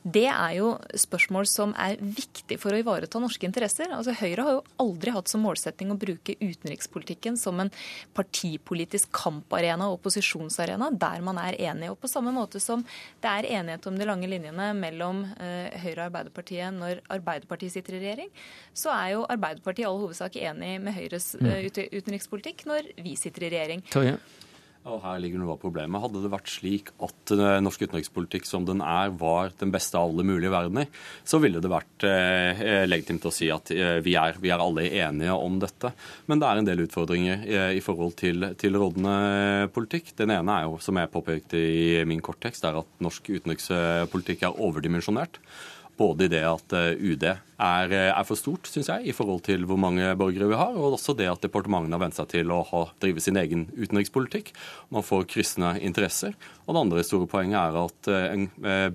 Det er jo spørsmål som er viktig for å ivareta norske interesser. Altså, Høyre har jo aldri hatt som målsetting å bruke utenrikspolitikken som en partipolitisk kamparena og opposisjonsarena der man er enige. Og på samme måte som det er enighet om de lange linjene mellom eh, Høyre og Arbeiderpartiet når Arbeiderpartiet sitter i regjering, så er jo Arbeiderpartiet i all hovedsak enig med Høyres eh, utenrikspolitikk når vi sitter i regjering. Toje. Og her ligger noe av problemet. Hadde det vært slik at uh, norsk utenrikspolitikk som den er, var den beste av alle mulige verdener, så ville det vært eh, legitimt å si at eh, vi, er, vi, er, alle enige om dette. Men det er en del utfordringer i forhold til, til rådende politikk. Den ene er jo, som jeg påpekte i min korttekst, er at norsk utenrikspolitikk er overdimensjonert. Både i det at eh, UD er, eh, er for stort, syns jeg, i forhold til hvor mange borgere vi har, og også det at departementene har vent seg til å ha, drive sin egen utenrikspolitikk. Man får kryssende interesser. Og det andre store poenget er at en,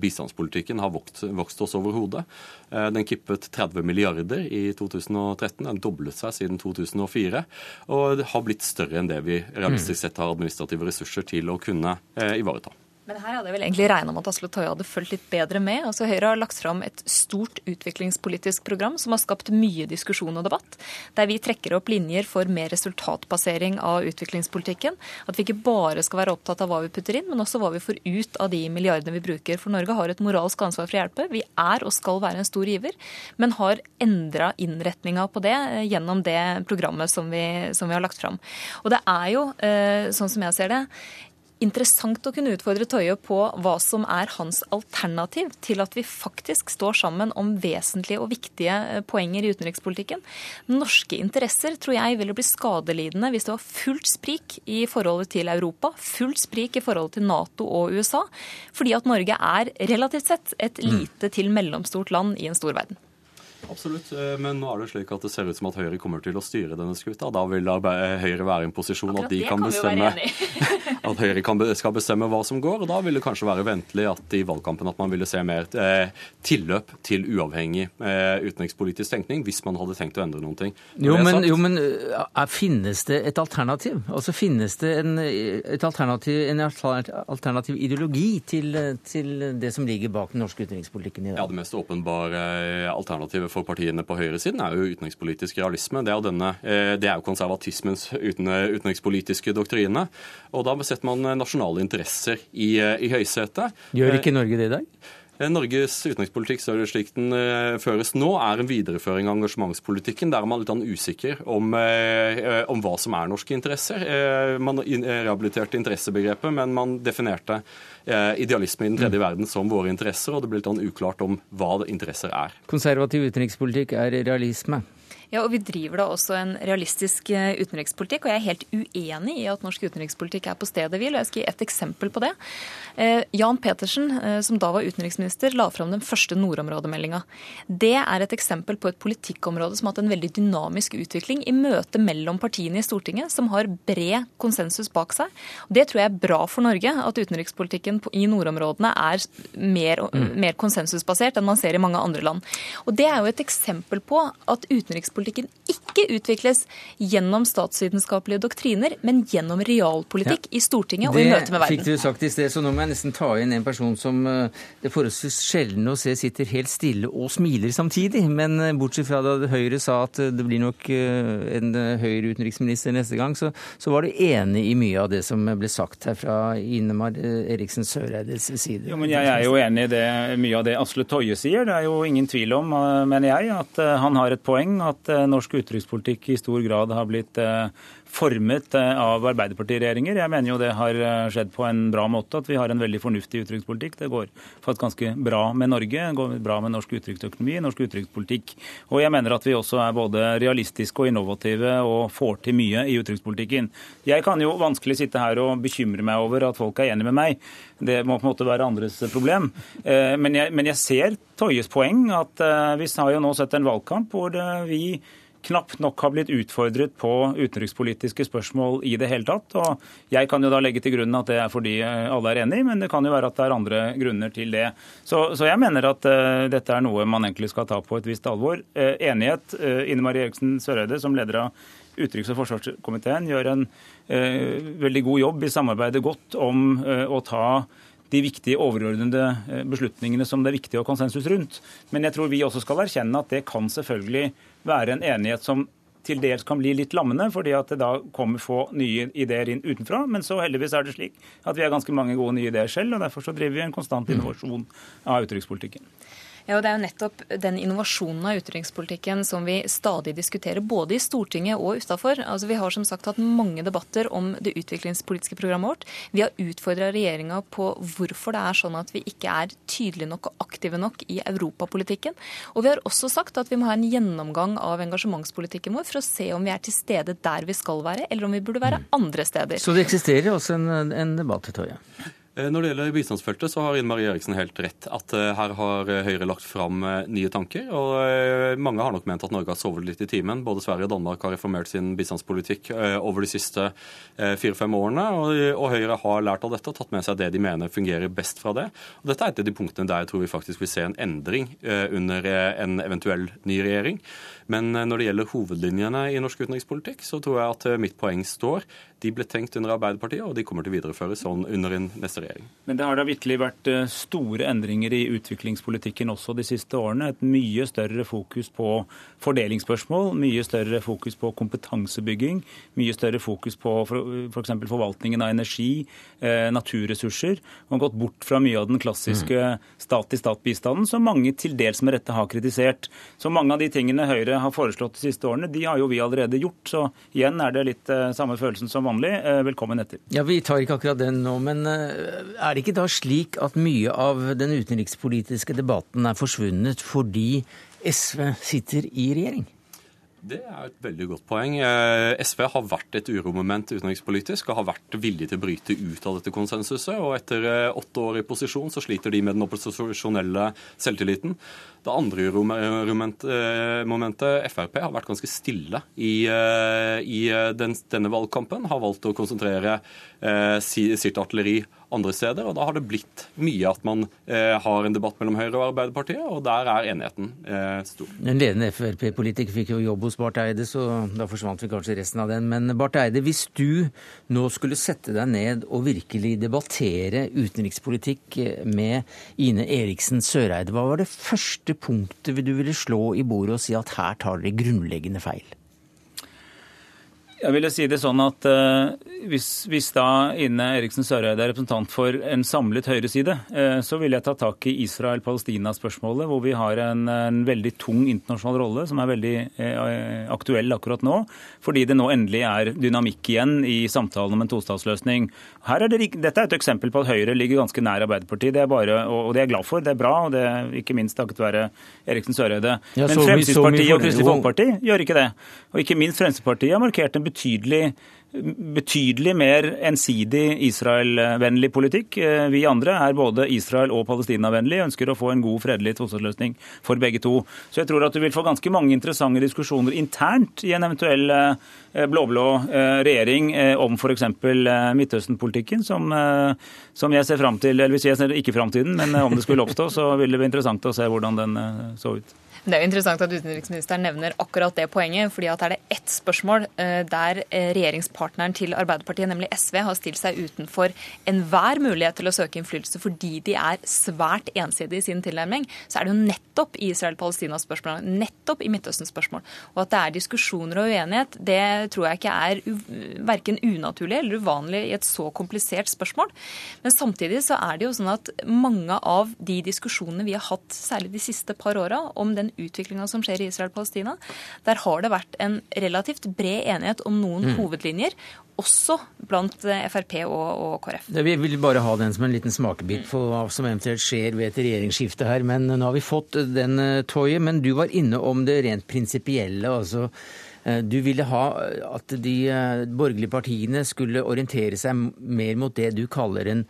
bistandspolitikken har vokst, vokst oss over hodet. Den kippet 30 milliarder i 2013. Den doblet seg siden 2004. Og det har blitt større enn det vi realistisk sett har administrative ressurser til å kunne ivareta. Men her hadde jeg vel egentlig regna med at Asle Toje hadde fulgt litt bedre med. Altså Høyre har lagt fram et stort utviklingspolitisk program som har skapt mye diskusjon og debatt. Der vi trekker opp linjer for mer resultatbasering av utviklingspolitikken. At vi ikke bare skal være opptatt av hva vi putter inn, men også hva vi får ut av de milliardene vi bruker. For Norge har et moralsk ansvar for å hjelpe. Vi er og skal være en stor giver, men har endra innretninga på det eh, gjennom det programmet som vi, som vi har lagt fram. Og det er jo, eh, sånn som jeg ser det, interessant å kunne utfordre Tøye på hva som er hans alternativ til at vi faktisk står sammen om vesentlige og viktige eh, poenger i utenrikspolitikken. Norske interesser tror jeg ville bli skadelidende hvis det var fullt sprik i forholdet til Europa, fullt sprik i forholdet til Nato og USA, fordi at Norge er relativt sett et mm. lite til mellomstort land i en stor verden. Absolutt, eh, men nå er det slik at det ser ut som at Høyre kommer til å styre denne skuta. Da vil Høyre være i en posisjon at de kan, kan bestemme at Høyre kan, skal bestemme hva som går. og Da vil det kanskje være ventelig at i valgkampen at man ville se mer eh, tilløp til uavhengig eh, utenrikspolitisk tenkning, hvis man hadde tenkt å endre noen ting. Jo men, jo, men, eh, finnes det et alternativ? Altså Finnes det en, alternativ, en alternativ, ideologi til, til, det som ligger bak den norske utenrikspolitikken i dag? Ja, Det mest åpenbare alternativet for partiene på høyresiden er jo utenrikspolitisk realisme. Det er jo, denne, eh, det er jo konservatismens uten, utenrikspolitiske doktrine. Og da setter man nasjonale interesser i, eh, i høysetet. Gjør ikke Norge det i dag? Eh, Norges utenrikspolitikk slik den føres nå, er en videreføring av engasjementspolitikken. Der er man litt usikker om, om, hva som er norske interesser. Man rehabiliterte interessebegrepet, men man definerte Eh, idealisme i den tredje mm. verden som våre interesser, og det ble litt sånn uklart om hva interesser er. Konservativ utenrikspolitikk er realisme? Ja, og Vi driver da også en realistisk eh, utenrikspolitikk. Og jeg er helt uenig i at norsk utenrikspolitikk er på stedet hvil. Jeg skal gi et eksempel på det. Eh, Jan Petersen, eh, som da var utenriksminister, la fram den første nordområdemeldinga. Det er et eksempel på et politikkområde som har hatt en veldig dynamisk utvikling i møte mellom partiene i Stortinget, som har bred konsensus bak seg. Det tror jeg er bra for Norge, at utenrikspolitikken i nordområdene er mer, mm. mer konsensusbasert enn man ser i mange andre land. Og Det er jo et eksempel på at utenrikspolitikk utenrikspolitikken ikke utvikles gjennom statsvitenskapelige doktriner, men gjennom realpolitikk ja. i Stortinget og det i møte med verden. Det fikk du sagt i sted, så nå må jeg nesten ta inn en person som eh, det er forholdsvis sjelden å se sitter helt stille og smiler samtidig. Men eh, bortsett fra da Høyre sa at det blir nok en Høyre-utenriksminister neste gang, så, så, var du enig i mye av det som ble sagt her fra Inemar Eriksen Søreides side. Jo, men Jeg er jo enig i det, mye av det Asle Toje sier. Det er jo ingen tvil om, mener jeg, at han har et poeng. At norsk utenrikspolitikk i stor grad har blitt formet eh, av Arbeiderpartiregjeringer. Jeg mener jo det har eh, skjedd på en bra måte, at vi har en veldig fornuftig utenrikspolitikk. Det går faktisk ganske bra med Norge, det går bra med norsk utenriksøkonomi, norsk utenrikspolitikk. Og jeg mener at vi også er både realistiske og innovative og får til mye i utenrikspolitikken. Jeg kan jo vanskelig sitte her og bekymre meg over at folk er enige med meg. Det må på en måte være andres problem. Eh, men jeg, men jeg ser Toyes poeng, at vi har jo nå sett en valgkamp hvor vi knapt nok har blitt utfordret på utenrikspolitiske spørsmål i det hele tatt. Og jeg kan jo da legge til grunn at det er fordi eh, alle er enig, men det kan jo være at det er andre grunner til det. Så, så jeg mener at uh, dette er noe man egentlig skal ta på et visst alvor. Uh, enighet. Uh, Ine Marie Eriksen Søreide, som leder av utenriks- og forsvarskomiteen, gjør en veldig god jobb i samarbeidet godt om å ta de viktige overordnede beslutningene som det er viktig å ha konsensus rundt. Men jeg tror vi også skal erkjenne at det kan selvfølgelig være en enighet som til dels kan bli litt lammende, fordi at det da kommer få nye ideer inn utenfra. Men så heldigvis er det slik at vi har ganske mange gode nye ideer selv, og derfor så driver vi en konstant innovasjon av utenrikspolitikken. Ja, og Det er jo nettopp den innovasjonen av utenrikspolitikken som vi stadig diskuterer, både i Stortinget og utafor. Altså, vi har som sagt hatt mange debatter om det utviklingspolitiske programmet vårt. Vi har utfordra regjeringa på hvorfor det er sånn at vi ikke er tydelige nok og aktive nok i europapolitikken. Og vi har også sagt at vi må ha en gjennomgang av engasjementspolitikken vår for å se om vi er til stede der vi skal være, eller om vi burde være andre steder. Så det eksisterer også en, en debatt, Tøye? Eh, når det gjelder bistandsfeltet, så har Ine Marie Eriksen helt rett. At eh, her har Høyre lagt fram eh, nye tanker. Og mange har nok ment at Norge har sovet litt i timen. Både Sverige og Danmark har reformert sin bistandspolitikk over de siste fire-fem årene. Og Høyre har lært av dette og tatt med seg det de mener fungerer best fra det. Og dette er et av de punktene der jeg tror vi faktisk vil se en endring under en eventuell ny regjering. Men når det gjelder hovedlinjene i norsk utenrikspolitikk, så tror jeg at mitt poeng står. De ble tenkt under Arbeiderpartiet, og de kommer til å videreføres sånn under en neste regjering. Men det har da virkelig vært eh, store endringer i utviklingspolitikken også de siste årene. Et mye større fokus på fordelingsspørsmål, mye større fokus på kompetansebygging, mye større fokus på f.eks. For forvaltningen av energi, eh, naturressurser. Man har gått bort fra mye av den klassiske stat-til-stat-bistanden, som mange til dels med rette har kritisert. Så mange av de tingene Høyre har foreslått de siste årene, de har jo vi allerede gjort. Så igjen er det litt eh, samme følelsen som vanlig. Eh, velkommen etter. Ja, Vi tar ikke akkurat den nå, men eh, er det ikke da slik at mye av den utenrikspolitiske debatten er forsvunnet fordi SV sitter i regjering? Det er et veldig godt poeng. Eh, SV har vært et uromoment utenrikspolitisk og har vært villig til å bryte ut av dette konsensuset. Og etter åtte år i posisjon så sliter de med den opposisjonelle selvtilliten. Det andre momentet, Frp, har vært ganske stille i, eh, i eh, den, denne valgkampen. Har valgt å konsentrere eh, sitt artilleri andre steder. Og da har det blitt mye at man eh, har en debatt mellom Høyre og Arbeiderpartiet, og der er enigheten eh, stor. En ledende Frp-politiker fikk jo jobb hos Barth Eide, så da forsvant vi kanskje resten av den. Men Barth Eide, hvis du nå skulle sette deg ned og virkelig debattere utenrikspolitikk med Ine Eriksen Søreide, hva var det første punktet du ville slå i bordet og si at her tar dere grunnleggende feil? Jeg ville si det sånn at uh, hvis, hvis, da Ine Eriksen Søreide er representant for en samlet høyreside, uh, så vil jeg ta tak i Israel-Palestina-spørsmålet, hvor vi har en, en, veldig tung internasjonal rolle som er veldig uh, aktuell akkurat nå. Fordi det nå endelig er dynamikk igjen i samtalen om en tostatsløsning. Er det, dette er et eksempel på at Høyre ligger ganske nær Arbeiderpartiet. Det er bare, og, og det er jeg glad for. Det er bra, og det er ikke minst takket være Eriksen Søreide. Ja, Men Fremskrittspartiet og Kristelig Folkeparti gjør ikke det. Og ikke minst Fremskrittspartiet har markert en betydelig betydelig mer ensidig Israel-vennlig politikk. Eh, vi andre er både Israel- og Palestina-vennlige, ønsker å få en god, fredelig tostatsløsning for begge to. Så jeg tror at du vil få ganske mange interessante diskusjoner internt i en eventuell eh, blå-blå eh, regjering om f.eks. Midtøsten-politikken, som, som, jeg ser fram til. Eller hvis jeg ser ikke framtiden, men om det skulle oppstå, så vil det bli interessant å se hvordan den så ut. Det er jo interessant at utenriksministeren nevner akkurat det poenget. fordi at er det ett spørsmål eh, der eh, regjeringspartneren til Arbeiderpartiet, nemlig SV, har stilt seg utenfor enhver mulighet til å søke innflytelse fordi de er svært ensidige i sin tilnærming, så er det jo nettopp i Israel-Palestina-spørsmålet, nettopp i Midtøsten-spørsmål. Og at det er diskusjoner og uenighet, det tror jeg ikke er verken unaturlig eller uvanlig i et så komplisert spørsmål. Men samtidig så er det jo sånn at mange av de diskusjonene vi har hatt, særlig de siste par åra, om den utviklinga som skjer i Israel-Palestina, der har det vært en relativt bred enighet om noen mm. hovedlinjer. Også blant eh, Frp og, og KrF. Vi vil bare ha den som en liten smakebit for hva som eventuelt skjer ved et regjeringsskifte her. Men nå har vi fått den, eh, Men du var inne om det rent prinsipielle. altså eh, du ville ha at de borgerlige partiene skulle orientere seg mer mot det du kaller en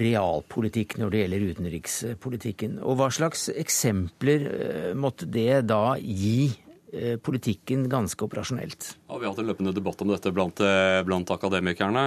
realpolitikk når det gjelder utenrikspolitikken. Og hva slags eksempler eh, måtte det da gi eh, politikken ganske operasjonelt? Ja, vi har hatt en løpende debatt om dette blant, eh, blant akademikerne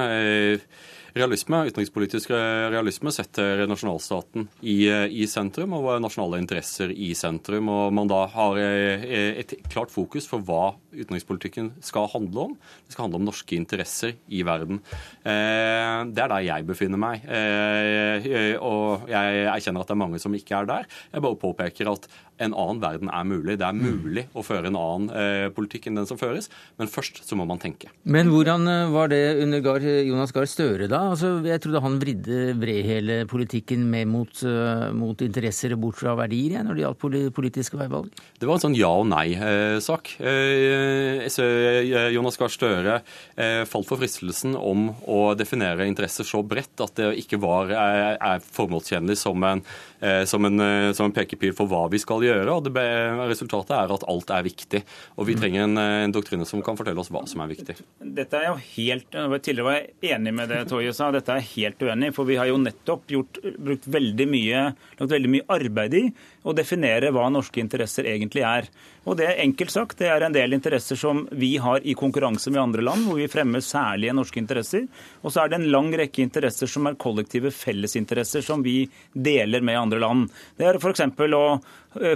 realisme, utenrikspolitisk realisme setter nasjonalstaten i, i, sentrum og nasjonale interesser i sentrum. Og man da har et klart fokus for hva utenrikspolitikken skal handle om. Det skal handle om norske interesser i verden. Eh, det er der jeg befinner meg. Eh, og jeg erkjenner at det er mange som ikke er der. Jeg bare påpeker at en annen verden er mulig. Det er mm. mulig å føre en annen eh, politikk enn den som føres, men først så må man tenke. Men hvordan var det under Jonas Gahr Støre, da? Altså, jeg trodde han vridde vred hele politikken med mot, uh, mot interesser og bort fra verdier ja, når det gjaldt politiske veivalg? Det var en sånn ja og nei-sak. Eh, eh, Jonas Gahr Støre eh, falt for fristelsen om å definere interesser så bredt at det ikke var, er, formålstjenlig som en, eh, som, en, eh, som en, pekepil for hva vi skal gjøre. og det, Resultatet er at alt er viktig. Og vi mm. trenger en, en doktrine som kan fortelle oss hva som er viktig. Dette er jo helt, Tidligere var jeg enig med det Toje sa, dette er helt uenig. For vi har jo nettopp gjort, brukt veldig mye, lagt veldig mye arbeid i å definere hva norske interesser egentlig er. Og det er enkelt sagt, det er en del interesser som vi har i konkurranse med andre land, hvor vi fremmer særlige norske interesser. Og så er det en lang rekke interesser som er kollektive fellesinteresser som vi deler med andre land. Det er f.eks. å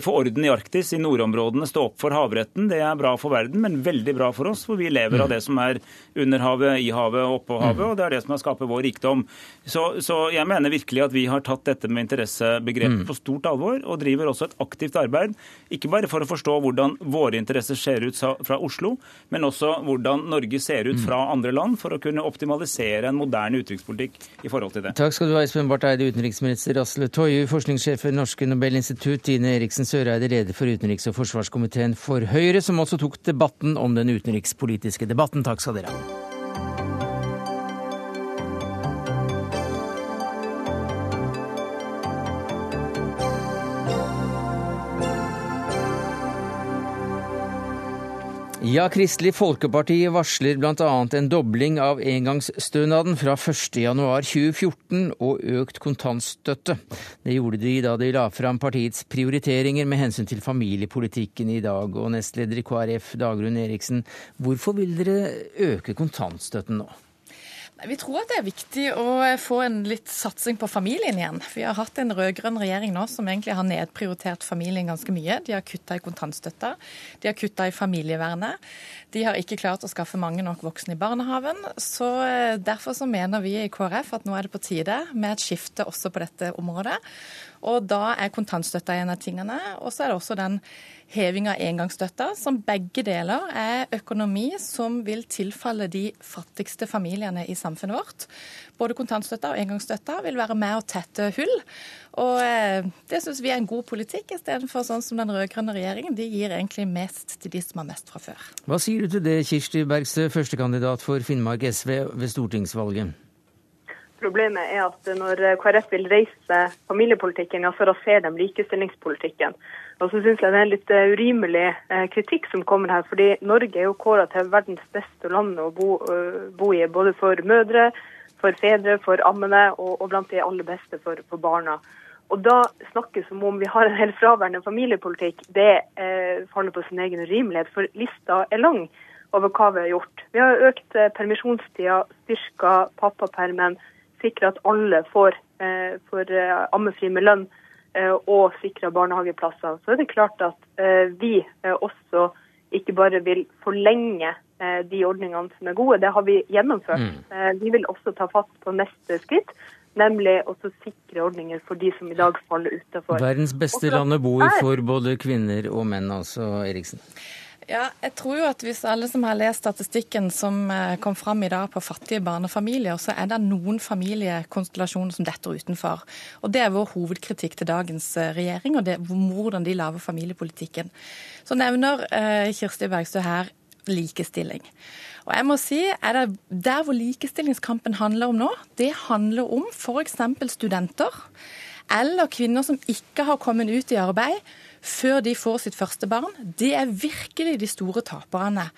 få orden i Arktis, i nordområdene, stå opp for havretten. Det er bra for verden, men veldig bra for oss, for vi lever av det som er under havet, i havet og oppå havet, og det er det som har skapt vår rikdom. Så, så, jeg mener virkelig at vi har tatt dette med interessebegrepet på stort alvor, og driver også et aktivt arbeid, ikke bare for å forstå hvordan våre interesser ser ut fra Oslo, men også hvordan Norge ser ut fra andre land, for å kunne optimalisere en moderne utenrikspolitikk i forhold til det. Takk skal du ha, Espen Barth Eide, utenriksminister Asle Toje, forskningssjef ved Norske Nobelinstitutt, Tine Eriksen Søreide, leder for utenriks- og forsvarskomiteen for Høyre, som også tok debatten om den utenrikspolitiske debatten. Takk skal dere ha. Ja, Kristelig Folkeparti varsler bl.a. en dobling av engangsstønaden fra 1.1.2014 og økt kontantstøtte. Det gjorde de da de la fram partiets prioriteringer med hensyn til familiepolitikken i dag. Og nestleder i KrF, Dagrun Eriksen, hvorfor vil dere øke kontantstøtten nå? Vi tror at det er viktig å få en litt satsing på familien igjen. Vi har hatt en rød-grønn regjering nå som egentlig har nedprioritert familien ganske mye. De har kutta i kontantstøtta, de har kutta i familievernet. De har ikke klart å skaffe mange nok voksne i barnehaven. Så eh, Derfor så mener vi i KrF at nå er det på tide med et skifte også på dette området. Og da er kontantstøtta en av tingene. Og så er det også den heving av engangsstøtta, som begge deler er økonomi som vil tilfalle de fattigste familiene i samfunnet vårt. Både kontantstøtta og engangsstøtta vil være med å tette hull. Og eh, det syns vi er en god politikk, istedenfor sånn som den rød-grønne regjeringen. De gir egentlig mest til de som har mest fra før. Hva sier du til det, Kirsti Bergstø, førstekandidat for Finnmark SV ved stortingsvalget? Problemet er at når KrF vil reise familiepolitikken, ja, så raserer de likestillingspolitikken. Og så syns jeg det er litt eh, urimelig eh, kritikk som kommer her. fordi Norge er jo kåra til verdens beste land å bo, eh, bo, i. Både for mødre, for fedre, for ammene og, og blant de aller beste for, for barna. Og da snakke som om vi har en helt fraværende familiepolitikk, det eh, faller på sin egen urimelighet. For lista er lang over hva vi har gjort. Vi har økt eh, permisjonstida, styrka pappapermen sikre at alle får, eh, får eh, ammefri med lønn. og sikre barnehageplasser, så er det klart at vi også ikke bare vil forlenge de ordningene som er gode, det har vi gjennomført. Mm. Vi vil også ta fatt på neste skritt, nemlig å sikre ordninger for de som i dag faller utenfor. Verdens beste land å bo i for både kvinner og menn, altså, Eriksen? Ja, jeg tror jo at hvis alle som har lest statistikken som eh, kom fram i dag på fattige barnefamilier, så er det noen familiekonstellasjoner som detter utenfor. Og Det er vår hovedkritikk til dagens eh, regjering, og det, hvordan de lager familiepolitikken. Så nevner eh, Kirsti Bergstø her likestilling. Og jeg må si, er det Der hvor likestillingskampen handler om nå, det handler om f.eks. studenter eller kvinner som ikke har kommet ut i arbeid før de får sitt første barn, det er virkelig de store taperne.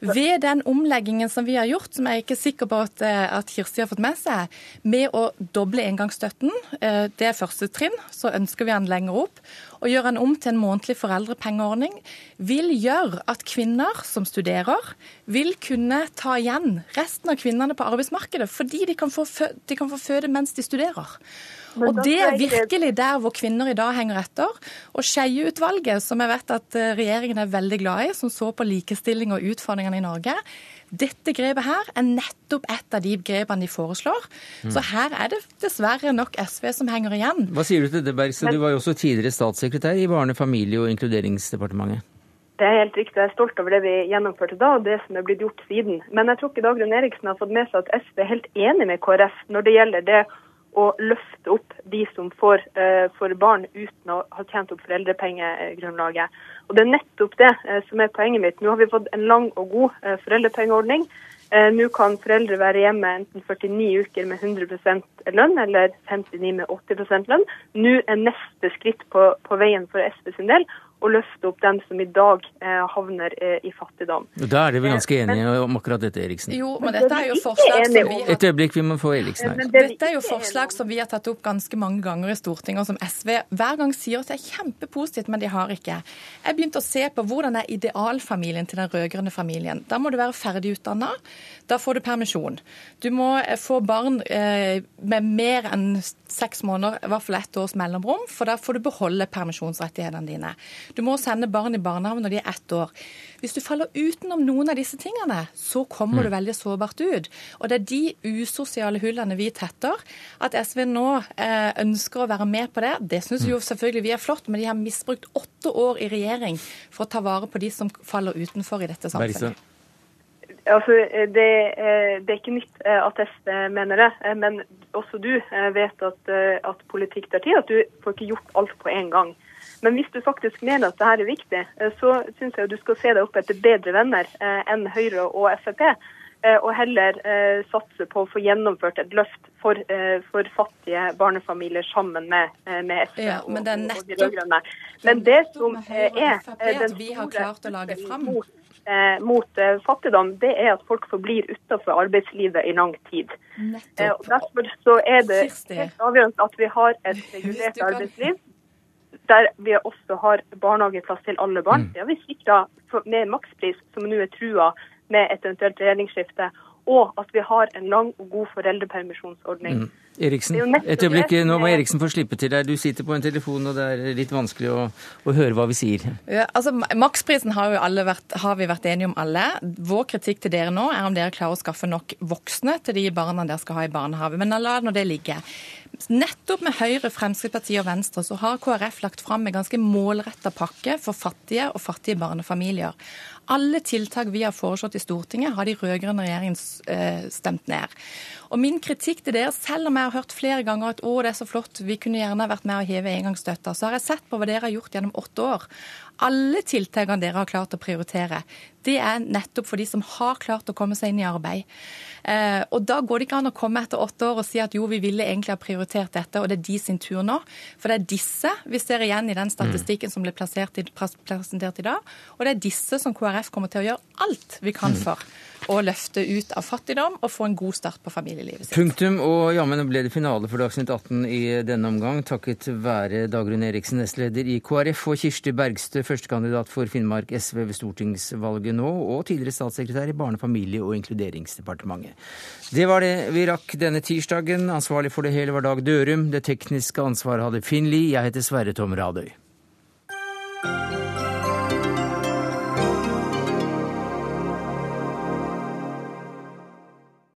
Ved den omleggingen som vi har gjort, som jeg er ikke sikker på at, eh, at Kirsti har fått med seg, med å doble engangsstøtten, eh, det er første trinn, så ønsker vi den lenger opp. Å gjøre den om til en månedlig foreldrepengeordning vil gjøre at kvinner som studerer, vil kunne ta igjen resten av kvinnene på arbeidsmarkedet, fordi de kan få, de kan få føde mens de studerer. Og det er virkelig der hvor kvinner i dag henger etter. Og Skeie-utvalget, som jeg vet at eh, regjeringen er veldig glad i, som så på likestilling og utfordringene i Norge, dette grepet her er nettopp et av de grepene de foreslår. Mm. Så her er det dessverre nok SV som henger igjen. Hva sier du til det, Bergstø? Du var jo også tidligere statssekretær i Barne-, familie- og inkluderingsdepartementet. Det er helt riktig. Jeg er stolt over det vi gjennomførte da, og det som er blitt gjort siden. Men jeg tror ikke Dagrun Eriksen har fått med seg at SV er helt enig med KrF når det gjelder det å løfte opp de som får, uh, får, barn uten å ha tjent opp foreldrepengegrunnlaget. Og Det er nettopp det uh, som er poenget mitt. Nå har vi fått en lang og god uh, foreldrepengeordning. Nå kan foreldre være hjemme enten 49 uker med 100% lønn eller 59 med 80% lønn. Nå er neste skritt på, på veien for SV sin del å løfte opp dem som i dag eh, havner eh, i fattigdom. Da er vi ganske enige men, om akkurat dette, Eriksen. Jo, men dette er jo forslag som vi... Et øyeblikk, vi må få Eriksen her. Dette er jo forslag som vi har tatt opp ganske mange ganger i Stortinget, og som SV hver gang sier at det er kjempepositivt, men de har ikke. Jeg begynte å se på hvordan er idealfamilien til den rød-grønne familien. Da må du være ferdigutdanna. Da får du permisjon. Du må eh, få barn eh, med mer enn seks måneder, i hvert fall ett års mellomrom, for da får du beholde permisjonsrettighetene dine. Du må sende barn i barnehage når de er ett år. Hvis du faller utenom noen av disse tingene, så kommer mm. du veldig sårbart ut. Og det er de usosiale hullene vi tetter. At SV nå eh, ønsker å være med på det, det syns jo mm. selvfølgelig vi er flott, men de har misbrukt åtte år i regjering for å ta vare på de som faller utenfor i dette samfunnet. Altså, det, det, er ikke nytt eh, at SV mener det, eh, men også du eh, vet at, at politikk tar tid. At du får ikke gjort alt på en gang. Men hvis du faktisk mener at dette er viktig, eh, så syns jeg du skal se deg opp etter bedre venner eh, enn Høyre og Frp. Eh, og heller satse på å få gjennomført et løft for, for fattige barnefamilier sammen med, med SV ja, og, og, de rød-grønne. Men det som er den store mot, mot fattigdom, det er at folk forblir utenfor arbeidslivet i lang tid. Nettopp. Og Derfor så er det helt avgjørende at vi har et regulert arbeidsliv der vi også har barnehageplass til alle barn. Mm. Det har vi sikra med makspris, som nå er trua med et eventuelt regjeringsskifte. Og at vi har en lang og god foreldrepermisjonsordning. Mm. Eriksen, et øyeblikk, nå må Eriksen få slippe til deg. Du sitter på en telefon, og det er litt vanskelig å, å høre hva vi sier. Ja, altså, Maksprisen har, jo vært, har vi vært enige om alle. Vår kritikk til dere nå er om dere klarer å skaffe nok voksne til de barna dere skal ha i barnehage. Men la nå det ligge. Nettopp med Høyre, Fremskrittspartiet og Venstre så har KrF lagt fram en ganske målretta pakke for fattige og fattige barnefamilier. Alle tiltak vi har foreslått i Stortinget, har de rød-grønne regjeringen eh, stemt ned. Og min kritikk til dere, selv om jeg har hørt flere ganger at å, det er så flott, vi kunne gjerne vært med å heve engangsstøtta, så har jeg sett på hva dere har gjort gjennom åtte år. Alle tiltakene dere har klart å prioritere, det er nettopp for de som har klart å komme seg inn i arbeid. Eh, og Da går det ikke an å komme etter åtte år og si at jo, vi ville egentlig ha prioritert dette, og det er de sin tur nå. For det er disse vi ser igjen i den statistikken som ble i, presentert i dag. Og det er disse som KrF kommer til å gjøre alt vi kan mm. for å løfte ut av fattigdom og få en god start på familielivet sitt. Punktum. Og jammen ble det finale for Dagsnytt 18 i denne omgang, takket være Dagrun Eriksen, nestleder i KrF, og Kirsti Bergstø, førstekandidat for Finnmark SV ved stortingsvalget nå, og tidligere statssekretær i Barne-, familie- og inkluderingsdepartementet. Det var det vi rakk denne tirsdagen. Ansvarlig for det hele var Dag Dørum. Det tekniske ansvaret hadde Finn Lie. Jeg heter Sverre Tom Radøy.